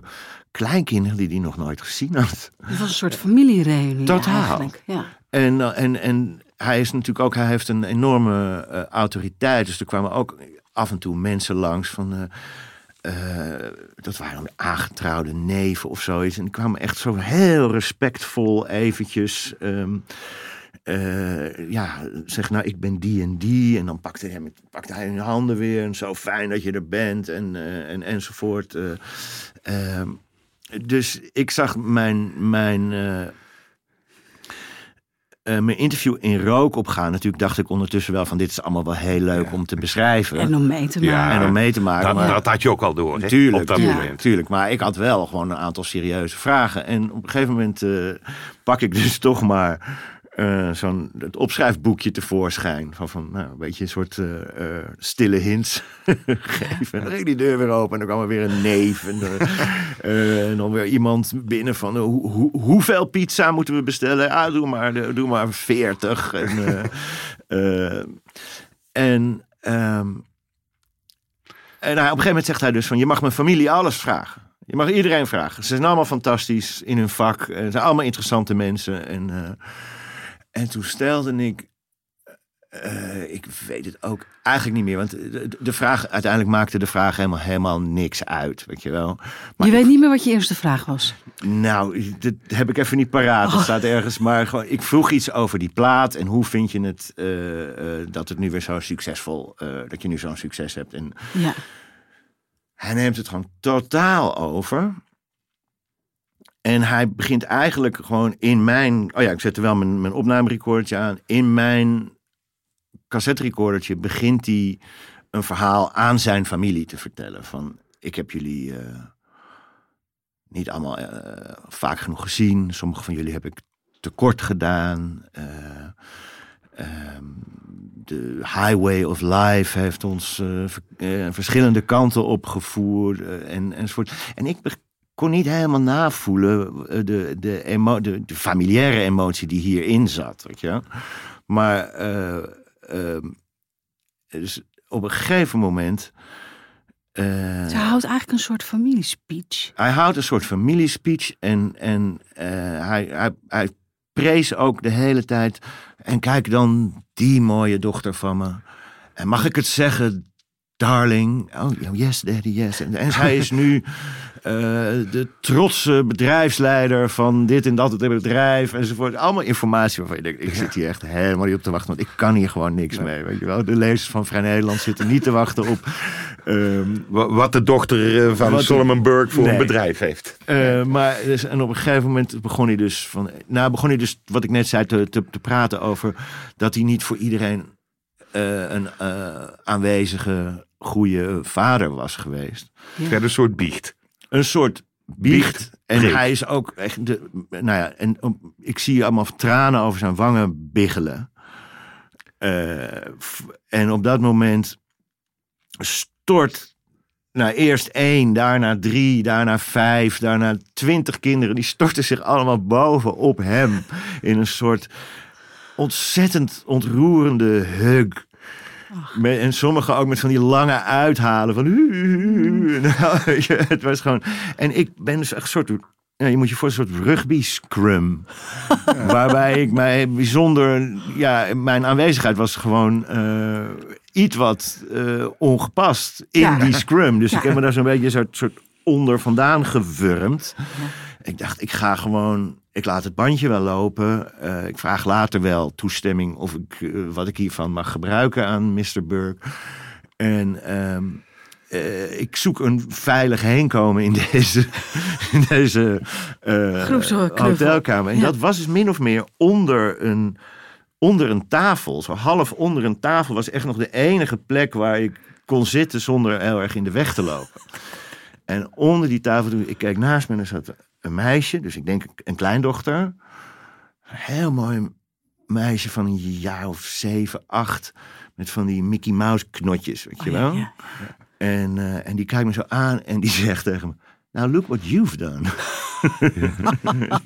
kleinkinderen die hij nog nooit gezien had. Het was een soort familiereunie Totaal. eigenlijk. Ja. En, eh, en, en hij is natuurlijk ook, hij heeft een enorme eh, autoriteit. Dus er kwamen ook af en toe mensen langs van. eh, dat waren aangetrouwde neven of zoiets. En die kwamen echt zo heel respectvol eventjes. ehm, eh, ja, zeg nou, ik ben die en die. En dan pakte hij, met, pakte hij hun handen weer. En zo fijn dat je er bent. En, eh, en, enzovoort. eh. Ehm, dus ik zag mijn, mijn, eh, eh, mijn interview in rook opgaan. Natuurlijk dacht ik ondertussen wel van dit is allemaal wel heel leuk om te beschrijven. En om mee te Ja, maken. en om mee te maken. Dat, maar- dat had je ook al door? Tuurlijk, op dat Ja. moment. Tuurlijk, maar ik had wel gewoon een aantal serieuze vragen. En op een gegeven moment eh, pak ik dus toch maar eh, zo'n het opschrijfboekje tevoorschijn. Van, van nou, een beetje een soort eh, eh, stille hints geven. En dan ging die deur weer open en dan kwam er weer een neef. En, en dan weer iemand binnen van hoe, hoe, hoeveel pizza moeten we bestellen? Ah, doe maar, doe maar 40. En, en ehm, en hij, op een gegeven moment zegt hij dus van... je mag mijn familie alles vragen. Je mag iedereen vragen. Ze zijn allemaal fantastisch in hun vak. Ze zijn allemaal interessante mensen. En, en toen stelde ik... eh, ik weet het ook eigenlijk niet meer. Want de, de vraag, uiteindelijk maakte de vraag helemaal, helemaal niks uit. Weet je wel. Maar Je weet niet meer wat je eerste vraag was. nou, dat heb ik even niet paraat. Het staat ergens. Maar gewoon, ik vroeg iets over die plaat. En hoe vind je het eh, eh, dat het nu weer zo succesvol... eh, dat je nu zo'n succes hebt. En Ja. hij neemt het gewoon totaal over. En hij begint eigenlijk gewoon in mijn... Oh ja, ik zette wel mijn, mijn opnamerecordertje aan. In mijn cassetterecordertje begint hij een verhaal aan zijn familie te vertellen. Van, ik heb jullie eh, niet allemaal eh, vaak genoeg gezien. Sommige van jullie heb ik tekort gedaan. Eh, ehm, de Highway of Life heeft ons ver- verschillende kanten opgevoerd en, enzovoort. En ik kon niet helemaal navoelen eh, de, de, emo de, de familiaire emotie die hierin zat. Weet je? Maar eh, ehm, dus op een gegeven moment. eh, Ze houdt eigenlijk een soort familiespeech. hij houdt een soort familiespeech en, en hij, hij, hij prees ook de hele tijd. En kijk dan die mooie dochter van me. En mag ik het zeggen, darling? Oh, yes, daddy, yes. En, en zij is nu eh, de trotse bedrijfsleider van dit en dat het bedrijf enzovoort. Allemaal informatie waarvan je denkt, ik zit hier echt helemaal niet op te wachten. Want ik kan hier gewoon niks mee, weet je wel. De lezers van Vrij Nederland zitten niet te wachten op... ehm, Wa- Wat de dochter eh, van Wat- Solomon Burke voor Nee. een bedrijf heeft. Eh, maar dus, en op een gegeven moment begon hij dus van. Nou, begon hij dus wat ik net zei te, te, te praten over dat hij niet voor iedereen een aanwezige goede vader was geweest. Ja, een soort biecht. Een soort biecht. Biecht. En hij is ook echt. De, nou ja, en um, ik zie allemaal tranen over zijn wangen biggelen. Eh, f- en op dat moment stort. Nou, eerst één, daarna drie, daarna vijf, daarna twintig kinderen. Die storten zich allemaal bovenop hem. In een soort ontzettend ontroerende hug. Met, en sommigen ook met van die lange uithalen van. Nou, het was gewoon. En ik ben dus echt een soort. Ja, je moet je voor een soort rugby scrum. waarbij ik mij bijzonder. Ja, mijn aanwezigheid was gewoon. eh, iets wat eh, ongepast in Ja. die scrum. Dus Ja. ik heb me daar zo'n beetje een soort, soort onder vandaan gewurmd. Ik dacht, ik ga gewoon. Ik laat het bandje wel lopen. Eh, ik vraag later wel toestemming of ik eh, wat ik hiervan mag gebruiken aan Mr. Burke. En ehm, eh, ik zoek een veilig heenkomen in deze, in deze hotelkamer. En Ja. dat was dus min of meer onder een, onder een tafel. Zo half onder een tafel was echt nog de enige plek waar ik kon zitten zonder heel erg in de weg te lopen. En onder die tafel, ik keek naast me en er zat een meisje, dus ik denk een kleindochter. Een heel mooi meisje van een jaar of zeven, acht. Met van die Mickey Mouse knotjes, weet je Oh, ja, wel. ja. En, eh, en die kijkt me zo aan en die zegt tegen me... Nou, look what you've done.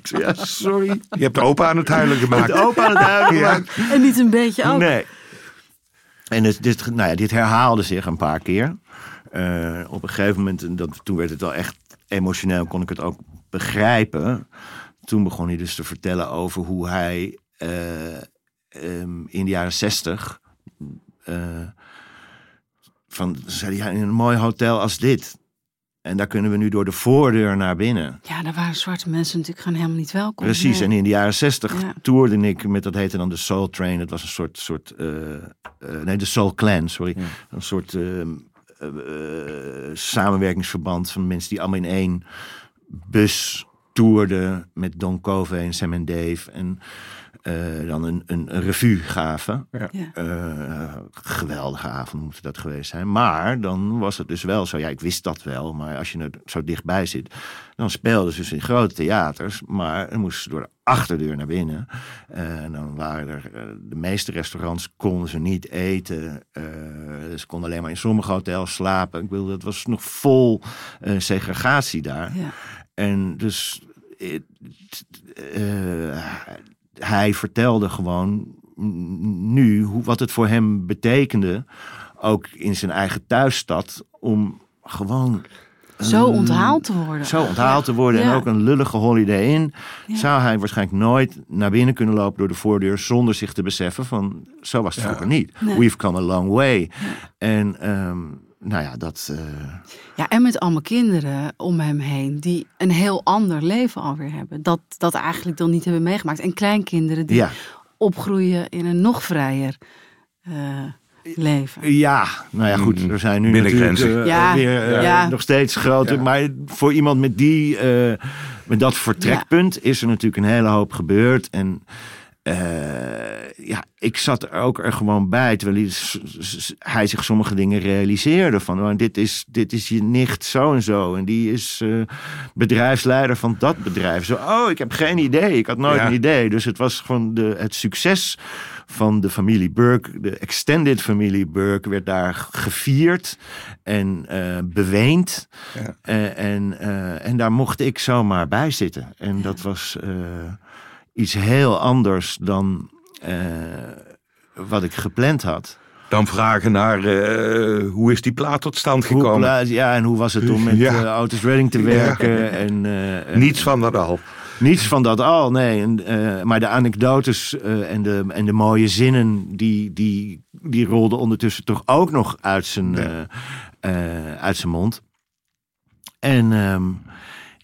ja, sorry. Je hebt de opa aan het huilen gemaakt. De opa aan het huilen Ja. gemaakt. En niet een beetje ook. Nee. En het, dit, nou ja, dit herhaalde zich een paar keer. Eh, op een gegeven moment, en dat, toen werd het wel echt emotioneel, kon ik het ook begrijpen. Toen begon hij dus te vertellen over hoe hij eh, ehm, in de jaren zestig... eh, van, zei hij, ja, in een mooi hotel als dit... En daar kunnen we nu door de voordeur naar binnen. Ja, daar waren zwarte mensen natuurlijk gewoon helemaal niet welkom. Precies, Nee. en in de jaren zestig Ja. toerde ik met, dat heette dan de Soul Train. Het was een soort, soort eh, nee, de Soul Clan, sorry. Een soort eh, eh, eh, samenwerkingsverband van mensen die allemaal in één bus toerden met Don Covey en Sam en Dave. En eh, dan een, een, een revue gaven. Ja. Eh, geweldige avond moet dat geweest zijn. Maar dan was het dus wel zo. Ja, ik wist dat wel. Maar als je er zo dichtbij zit. Dan speelden ze dus in grote theaters. Maar dan moesten ze door de achterdeur naar binnen. Eh, en dan waren er. de meeste restaurants konden ze niet eten. Eh, ze konden alleen maar in sommige hotels slapen. Ik bedoel, het was nog vol eh, segregatie daar. Ja. En dus eh, eh, hij vertelde gewoon nu hoe, wat het voor hem betekende, ook in zijn eigen thuisstad, om gewoon Zo een- onthaald te worden. zo onthaald te worden en ook een lullige holiday in, Ja. zou hij waarschijnlijk nooit naar binnen kunnen lopen door de voordeur zonder zich te beseffen van zo was het vroeger niet. Nee. We've come a long way. En ehm, nou ja, dat. eh, Ja, en met allemaal kinderen om hem heen die een heel ander leven alweer hebben. Dat, dat eigenlijk dan niet hebben meegemaakt. En kleinkinderen die ja. opgroeien in een nog vrijer eh, leven. Ja, nou ja, goed. Er zijn nu Binnengrenzen. natuurlijk eh, Ja, weer ja. nog steeds grote. Ja. Maar voor iemand met die, eh, met dat vertrekpunt is er natuurlijk een hele hoop gebeurd. En eh, ja, ik zat er ook er gewoon bij, terwijl hij, zich sommige dingen realiseerde. Van, oh, dit, is, dit is je nicht zo en zo. En die is eh, bedrijfsleider van dat bedrijf. Zo, oh, ik heb geen idee. Ik had nooit Ja. een idee. Dus het was gewoon de, het succes van de familie Burke, de extended familie Burke, werd daar gevierd en eh, beweend. Ja. En, en daar mocht ik zomaar bij zitten. En dat was iets heel anders dan eh, wat ik gepland had. Dan vragen naar eh, hoe is die plaat tot stand Hoe gekomen? ja, en hoe was het om met Ja. eh, Otis Redding te werken? En, eh, en- Niets van dat al. Niets van dat al, nee. En, eh, maar de anekdotes eh, en, de, en de mooie zinnen, die, die, die rolden ondertussen toch ook nog uit zijn, Ja. eh, eh, uit zijn mond. En ehm,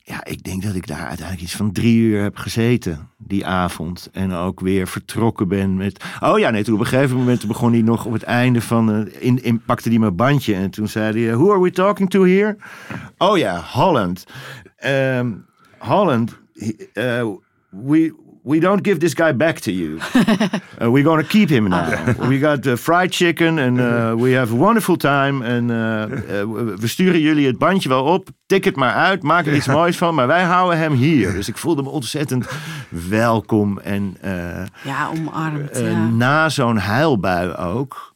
ja, ik denk dat ik daar uiteindelijk iets van drie uur heb gezeten die avond. En ook weer vertrokken ben met... Oh ja, nee, toen op een gegeven moment begon hij nog op het einde van... eh, in, in, pakte hij mijn bandje en toen zei hij... Who are we talking to here? Oh ja, Holland. Ehm, Holland, uh, we... We don't give this guy back to you. Uh, we're going to keep him now. We got uh, fried chicken and uh, we have a wonderful time. En uh, uh, we- we sturen jullie het bandje wel op. Tik het maar uit. Maak er iets moois van. Maar wij houden hem hier. Dus ik voelde me ontzettend welkom. En Ja, omarmd. ja. na zo'n huilbui ook.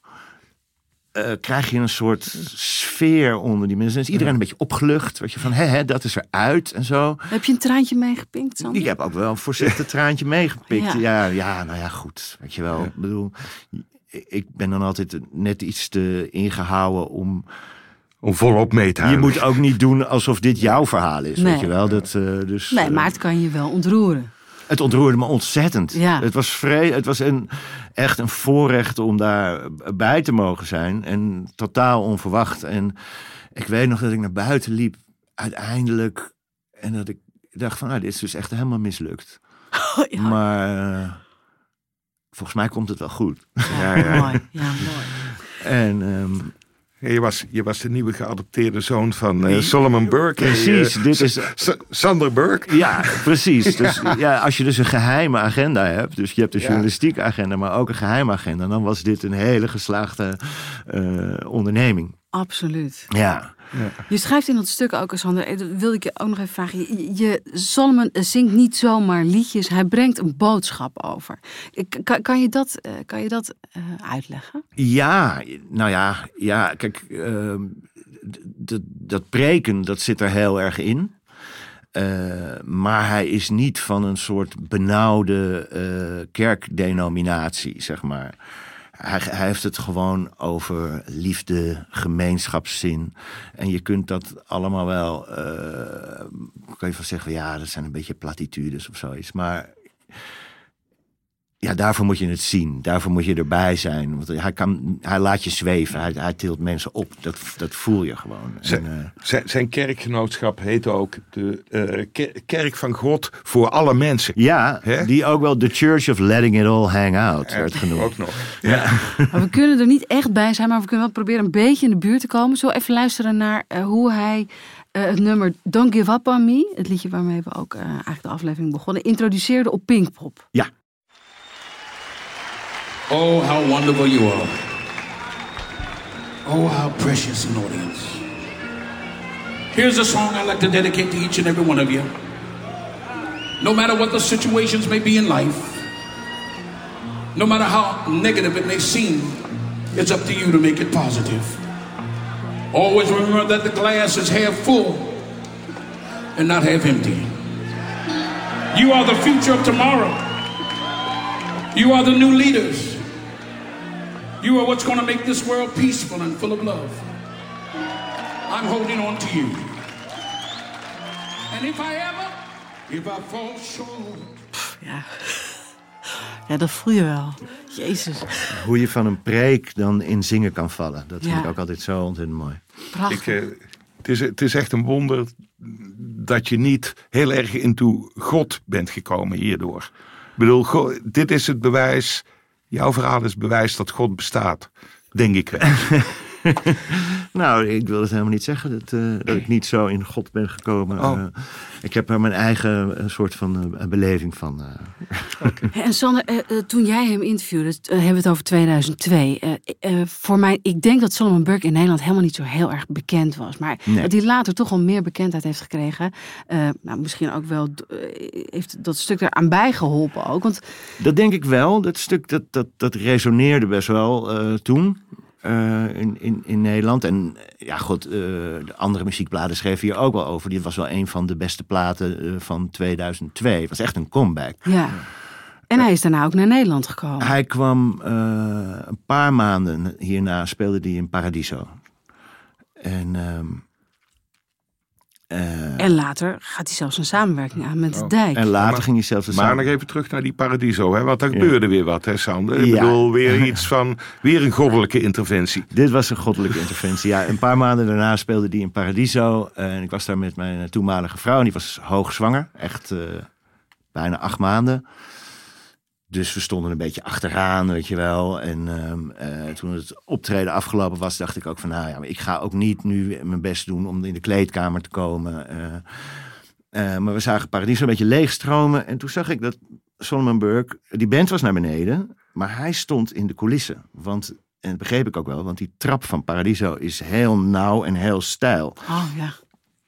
Eh, krijg je een soort sfeer onder die mensen. Dan is iedereen een beetje opgelucht. Weet je, van, hè, hè, dat is eruit en zo. Heb je een traantje meegepinkt, Sander? Ik heb ook wel een voorzichtig traantje meegepikt. Ja. Ja. ja, nou ja, goed. Weet je wel. Ik bedoel, ik ben dan altijd net iets te ingehouden om... Om volop mee te Je huilen. moet ook niet doen alsof dit jouw verhaal is, Nee. weet je wel. Dat, eh, dus, Nee, eh, maar het kan je wel ontroeren. het ontroerde me ontzettend. Ja. Het was, vre het was een, echt een voorrecht om daar bij te mogen zijn. En totaal onverwacht. En ik weet nog dat ik naar buiten liep, uiteindelijk. En dat ik dacht van, nou, dit is dus echt helemaal mislukt. ja. Maar eh, volgens mij komt het wel goed. Ja, ja. Mooi. Ja, mooi. En ehm, Ja, Je was, je was de nieuwe geadopteerde zoon van eh, Solomon Burke. precies, Eh, dit is... Sa- Sander Burke. Ja, precies. Dus ja, als je dus een geheime agenda hebt, dus je hebt een Ja. journalistieke agenda, maar ook een geheime agenda, dan was dit een hele geslaagde eh, onderneming. Absoluut. Ja. Je schrijft in dat stuk ook, Sander, eh, dat wilde ik je ook nog even vragen. Je, je, Solomon zingt niet zomaar liedjes, hij brengt een boodschap over. K- Kan, kan je dat, eh, kan je dat eh, uitleggen? Ja, nou ja, ja kijk, ehm, dat preken, dat zit er heel erg in. Eh, maar hij is niet van een soort benauwde eh, kerkdenominatie, zeg maar. Hij, hij heeft het gewoon over liefde, gemeenschapszin. En je kunt dat allemaal wel, eh, kan je van zeggen, ja, dat zijn een beetje platitudes of zoiets. Maar ja, daarvoor moet je het zien. Daarvoor moet je erbij zijn. Want hij, kan, hij laat je zweven. Hij, hij tilt mensen op. Dat, dat voel je gewoon. Zijn, En, eh, zijn, zijn kerkgenootschap heet ook de eh, Ker- Kerk van God voor alle mensen. ja, die ook wel The Church of Letting It All Hang Out werd genoemd. Ook nog. Maar we kunnen er niet echt bij zijn, maar we kunnen wel proberen een beetje in de buurt te komen. Zo even luisteren naar eh, hoe hij eh, het nummer Don't Give Up On Me, het liedje waarmee we ook eigenlijk de aflevering begonnen, introduceerde op Pinkpop. Ja, Oh, how wonderful you are. Oh, how precious an audience. Here's a song I'd like to dedicate to each and every one of you. No matter what the situations may be in life, no matter how negative it may seem, it's up to you to make it positive. Always remember that the glass is half full and not half empty. You are the future of tomorrow. You are the new leaders. You are what's going to make this world peaceful and full of love. I'm holding on to you. And if I ever, if I fall short, Ja. ja, dat voel je wel. Jezus, hoe je van een preek dan in zingen kan vallen. Dat vind Ja. ik ook altijd zo ontzettend mooi. prachtig. Ik, eh, het, is, het is echt een wonder dat je niet heel erg into God bent gekomen hierdoor. Ik bedoel, dit is het bewijs. Jouw verhaal is bewijs dat God bestaat. Denk ik wel. Nou, ik wil het helemaal niet zeggen dat, eh, dat ik niet zo in God ben gekomen. Oh. Eh, ik heb er mijn eigen eh, soort van eh, beleving van. eh. En Sander, eh, toen jij hem interviewde, hebben we het over 2002. Eh, eh, voor mij, ik denk dat Solomon Burke in Nederland helemaal niet zo heel erg bekend was. Maar Nee. dat hij later toch al meer bekendheid heeft gekregen. Eh, nou, misschien ook wel, heeft dat stuk eraan bijgeholpen ook. Want Dat denk ik wel. Dat stuk dat, dat, dat resoneerde best wel eh, toen. Eh, in, in, in Nederland. En ja, goed, eh, de andere muziekbladen schreven hier ook wel over. Dit was wel een van de beste platen eh, van 2002. Het was echt een comeback. ja. En hij is daarna ook naar Nederland gekomen. Hij kwam een paar maanden hierna, speelde hij in Paradiso. En, eh, En later gaat hij zelfs een samenwerking aan met de Dijk. en later Maar- ging hij zelfs... een Maar nog even terug naar die paradiso. Hè? Want er gebeurde weer wat, hè Sander? Ik Ja. bedoel, weer iets van... Weer een goddelijke interventie. Dit was een goddelijke interventie. Ja, een paar maanden daarna speelde hij in Paradiso. En ik was daar met mijn eh, toenmalige vrouw. En die was hoogzwanger. Echt eh, bijna acht maanden. Dus we stonden een beetje achteraan, weet je wel. En ehm, eh, toen het optreden afgelopen was, dacht ik ook van... nou ja, maar ik ga ook niet nu mijn best doen om in de kleedkamer te komen. Eh, eh, maar we zagen Paradiso een beetje leegstromen. En toen zag ik dat Solomon Burke... Die band was naar beneden, maar hij stond in de coulissen. Want, en dat begreep ik ook wel, want die trap van Paradiso is heel nauw en heel steil. Oh ja.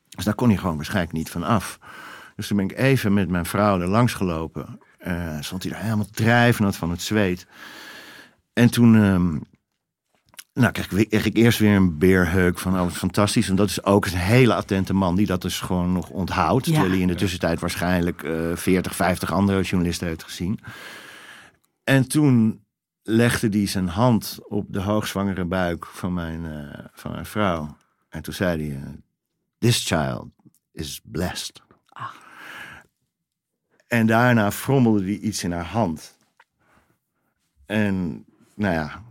Dus daar kon hij gewoon waarschijnlijk niet van af. Dus toen ben ik even met mijn vrouw er langs gelopen. Eh, stond hij daar helemaal drijvend van het zweet. En toen ehm, nou, kreeg, ik, kreeg ik eerst weer een beerheuk van, oh wat fantastisch. En dat is ook een hele attente man die dat dus gewoon nog onthoudt. Ja. Terwijl hij in de tussentijd waarschijnlijk eh 40, 50 andere journalisten heeft gezien. En toen legde hij zijn hand op de hoogzwangere buik van mijn, eh, van mijn vrouw. En toen zei hij, eh, this child is blessed. En daarna frommelde hij iets in haar hand. En nou ja,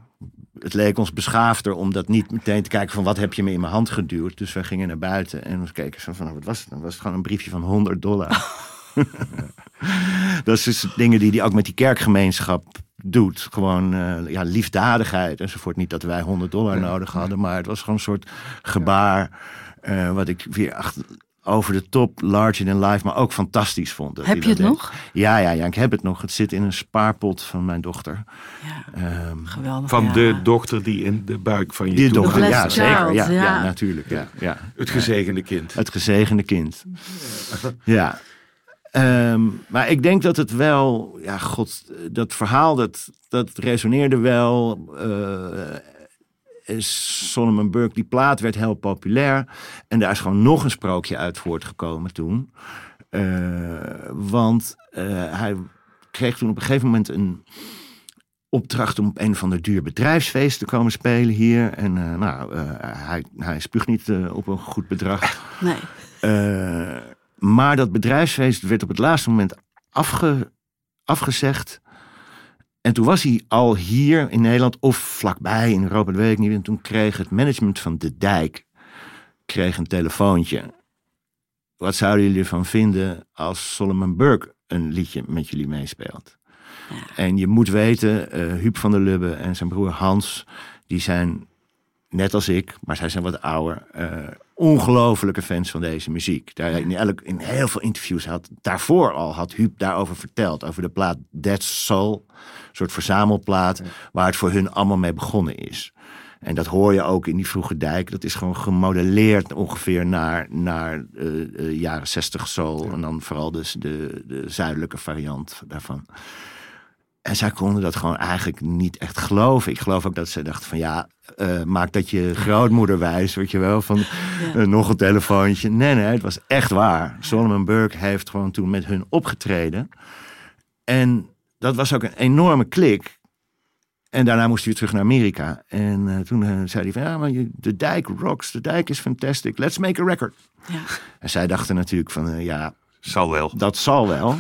het leek ons beschaafder om dat niet meteen te kijken van wat heb je me in mijn hand geduwd. Dus wij gingen naar buiten en we keken zo van wat was het? Dan was het gewoon een briefje van 100 dollar. dat is dus dingen die hij ook met die kerkgemeenschap doet. Gewoon eh, ja, liefdadigheid enzovoort. Niet dat wij 100 dollar nodig hadden, maar het was gewoon een soort gebaar. eh, wat ik weer achter, over de top, larger than life, maar ook fantastisch vond. dat Heb je het deed. nog? Ja, ja, ja, ik heb het nog. Het zit in een spaarpot van mijn dochter. Ja, Ehm, geweldig. Van ja. de dochter die in de buik van je die dochter, ja, zeker. ja. ja. natuurlijk. Ja, ja. Het gezegende kind. Het gezegende kind. Ja. Ehm, maar ik denk dat het wel, ja, god, dat verhaal dat, dat resoneerde wel. eh Solomon Burke, die plaat werd heel populair. En daar is gewoon nog een sprookje uit voortgekomen toen. Eh, want eh, hij kreeg toen op een gegeven moment een opdracht om op een van de duur bedrijfsfeest te komen spelen hier. En eh, nou, hij, hij spuugt niet op een goed bedrag. Nee. Maar dat bedrijfsfeest werd op het laatste moment afge, afgezegd. En toen was hij al hier in Nederland of vlakbij in Europa, dat weet ik niet. En toen kreeg het management van De Dijk kreeg een telefoontje. Wat zouden jullie ervan vinden als Solomon Burke een liedje met jullie meespeelt? En je moet weten, eh Huub van der Lubbe en zijn broer Hans, die zijn net als ik, maar zij zijn wat ouder, eh ongelofelijke fans van deze muziek. Daar, in, elk, in heel veel interviews had, daarvoor al had Huub daarover verteld, over de plaat Dead Soul, een soort verzamelplaat, waar het voor hun allemaal mee begonnen is. En dat hoor je ook in die vroege dijk. Dat is gewoon gemodelleerd ongeveer naar, naar eh, eh, jaren 60 soul. En dan vooral dus de, de zuidelijke variant daarvan. En zij konden dat gewoon eigenlijk niet echt geloven. Ik geloof ook dat ze dachten van ja, eh, maak dat je grootmoeder wijs, weet je wel, van eh, nog een telefoontje. Nee, nee, het was echt waar. Solomon Burke heeft gewoon toen met hun opgetreden. En dat was ook een enorme klik. En daarna moest hij weer terug naar Amerika. En eh, toen zei hij van, ja, maar je- de dijk rocks, de dijk is fantastic, let's make a record. Ja. En zij dachten natuurlijk van, ja, Zal wel. dat zal wel.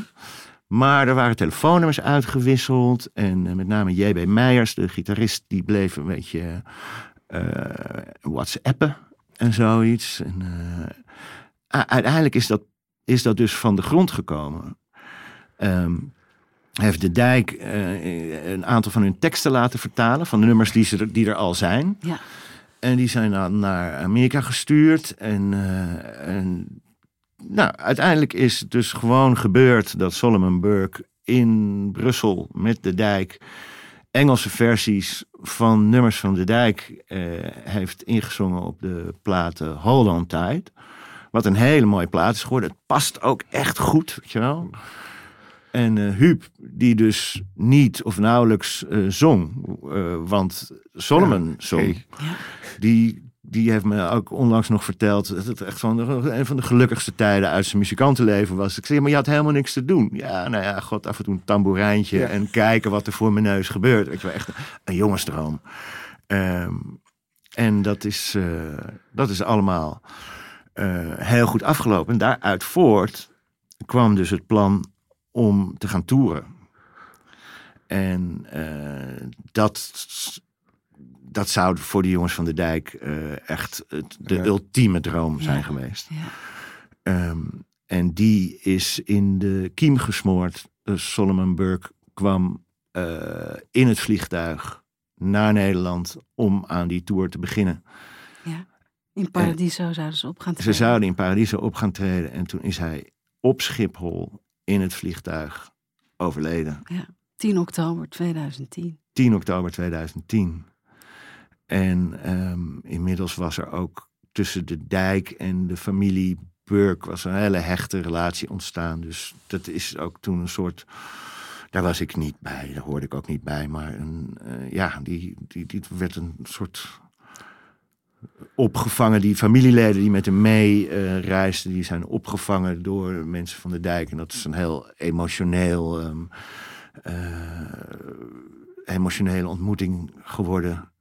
Maar er waren telefoonnummers uitgewisseld. En eh, met name J.B. Meijers, de gitarist, die bleef een beetje eh whatsappen en zoiets. En, eh, uiteindelijk is dat, is dat dus van de grond gekomen. Ehm, heeft de Dijk een aantal van hun teksten laten vertalen. Van de nummers die, ze er, die er al zijn. Ja. En die zijn dan naar Amerika gestuurd. En, en nou, uiteindelijk is het dus gewoon gebeurd dat Solomon Burke in Brussel met de dijk Engelse versies van nummers van de dijk eh, heeft ingezongen op de platen Hold On Tight. Wat een hele mooie plaat is geworden. Het past ook echt goed, weet je wel. En eh Huub, die dus niet of nauwelijks eh, zong, want Solomon zong, die, die heeft me ook onlangs nog verteld dat het echt van de, een van de gelukkigste tijden uit zijn muzikantenleven was. Ik zei, maar je had helemaal niks te doen. Ja, nou ja, god, af en toe een tamboerijntje en kijken wat er voor mijn neus gebeurt. Weet je wel, echt een jongensdroom. Ehm, en dat is, eh, dat is allemaal eh, heel goed afgelopen. En daaruit voort kwam dus het plan om te gaan toeren. En eh, dat, dat zou voor de jongens van de dijk eh, echt het, de Ja. ultieme droom zijn geweest. Ja. Ehm, en die is in de kiem gesmoord. Dus Solomon Burke kwam eh, in het vliegtuig naar Nederland om aan die tour te beginnen. In Paradiso zouden ze op gaan Ze treden. zouden in Paradiso op gaan treden en toen is hij op Schiphol in het vliegtuig overleden. 10 oktober 2010. 10 oktober 2010. En ehm, inmiddels was er ook tussen de dijk en de familie Burke was een hele hechte relatie ontstaan. Dus dat is ook toen een soort. Daar was ik niet bij, daar hoorde ik ook niet bij. Maar een, eh, ja, die, die, die werd een soort opgevangen. Die familieleden die met hem mee eh, reisden, die zijn opgevangen door mensen van de dijk. En dat is een heel emotioneel. eh, emotionele ontmoeting geworden.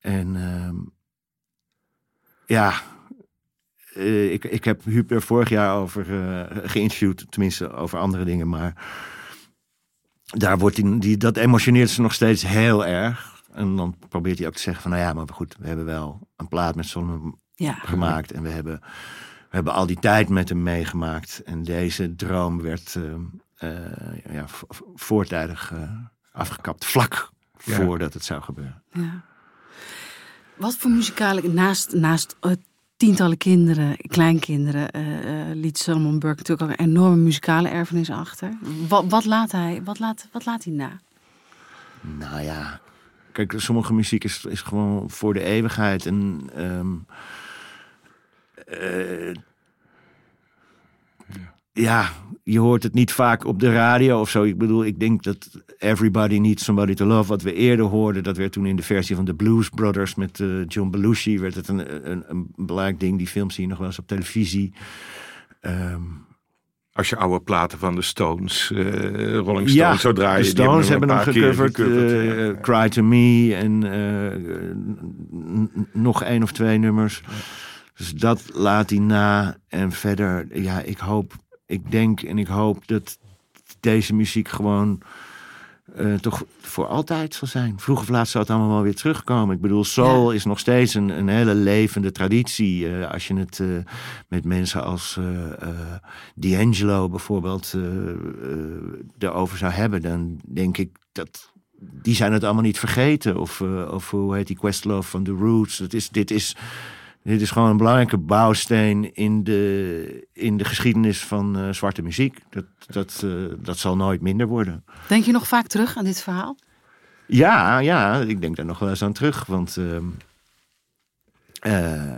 En ehm, ja, eh, ik, ik heb Huub er vorig jaar over eh, geïnterviewd, tenminste over andere dingen, maar daar wordt die, die, dat emotioneert ze nog steeds heel erg. En dan probeert hij ook te zeggen van, nou ja, maar goed, we hebben wel een plaat met Ja. gemaakt. En we hebben, we hebben al die tijd met hem meegemaakt. En deze droom werd eh, eh, ja, voortijdig afgekapt, vlak Ja. voordat het zou gebeuren. Ja. Wat voor muzikale, naast, naast eh, tientallen kinderen, kleinkinderen, eh, eh, liet Solomon Burke natuurlijk ook een enorme muzikale erfenis achter. Wat, wat, laat, hij, wat, laat, wat laat hij na? Nou ja, kijk, sommige muziek is, is gewoon voor de eeuwigheid. En ehm, eh, ja, je hoort het niet vaak op de radio of zo. Ik bedoel, ik denk dat Everybody Needs Somebody to Love, wat we eerder hoorden, dat werd toen in de versie van de Blues Brothers met eh, John Belushi, werd het een, een, een belangrijk ding. Die films zie je nog wel eens op televisie. Ehm, Als je oude platen van de Stones, eh, Rolling Stones, Ja, zo draaien. de die Stones hem hebben een hem paar keer gecoverd. gecoverd, eh. Cry to Me en nog één of twee nummers. Dus dat laat hij na. En verder, ja, ik hoop, ik denk en ik hoop dat deze muziek gewoon eh, toch voor altijd zal zijn. Vroeg of laat zal het allemaal wel weer terugkomen. Ik bedoel, soul is nog steeds een, een hele levende traditie. Eh, als je het eh, met mensen als D'Angelo bijvoorbeeld erover zou hebben, dan denk ik dat die zijn het allemaal niet vergeten. Of, of hoe heet die Questlove van The Roots. Dat is, dit, is, dit is gewoon een belangrijke bouwsteen in de, in de geschiedenis van eh, zwarte muziek. Dat, dat, eh, dat zal nooit minder worden. Denk je nog vaak terug aan dit verhaal? Ja, ja, ik denk daar nog wel eens aan terug. Want ehm, eh,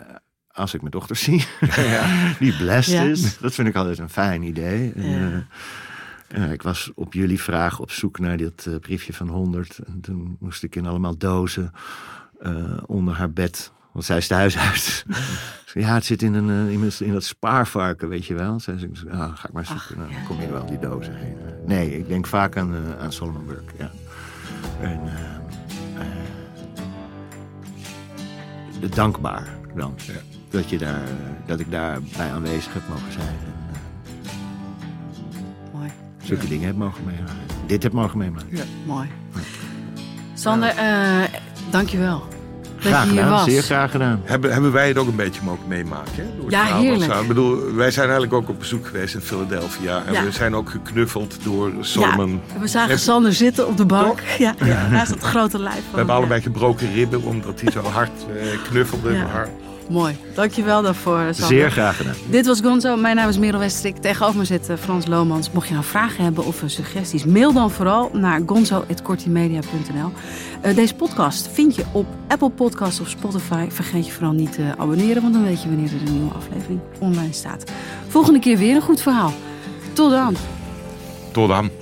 als ik mijn dochter zie, die blessed Ja. is, dat vind ik altijd een fijn idee. En, Ja. ik was op jullie vraag op zoek naar dit briefje van 100. En toen moest ik in allemaal dozen eh, onder haar bed. Want zij is thuis uit. ja, het zit in, een, eh, in, in dat spaarvarken, weet je wel. Zij zei, ah, ga ik maar zoeken. Nou, dan kom je wel die dozen heen. Nee, ik denk vaak aan, eh, aan Solomon Burke, ja. En, eh, eh, dankbaar dan. Dat, je daar, dat ik daarbij aanwezig heb mogen zijn. En, Mooi. zulke dingen heb mogen meemaken. Dit heb mogen meemaken. Mooi. Sander, eh dankjewel. Dat Graag gedaan, was. zeer graag gedaan. Hebben, hebben wij het ook een beetje mogen meemaken? Hè? Door Ja, heerlijk. Ik bedoel, wij zijn eigenlijk ook op bezoek geweest in Philadelphia. En Ja. we zijn ook geknuffeld door Solomon. Ja, we zagen Sander zitten op de bank. Ja, ja, naast het grote lijf. Van We hebben allebei gebroken ribben omdat hij zo hard eh, knuffelde. Ja. Mooi. Dankjewel daarvoor, Sander. Zeer graag gedaan. Dit was Gonzo. Mijn naam is Merel Westrik. Tegenover me zit eh, Frans Lomans. Mocht je nou vragen hebben of eh, suggesties, mail dan vooral naar gonzo.kortimedia.nl. Eh, deze podcast vind je op Apple Podcasts of Spotify. Vergeet je vooral niet te abonneren, want dan weet je wanneer er een nieuwe aflevering online staat. Volgende keer weer een goed verhaal. Tot dan. tot dan.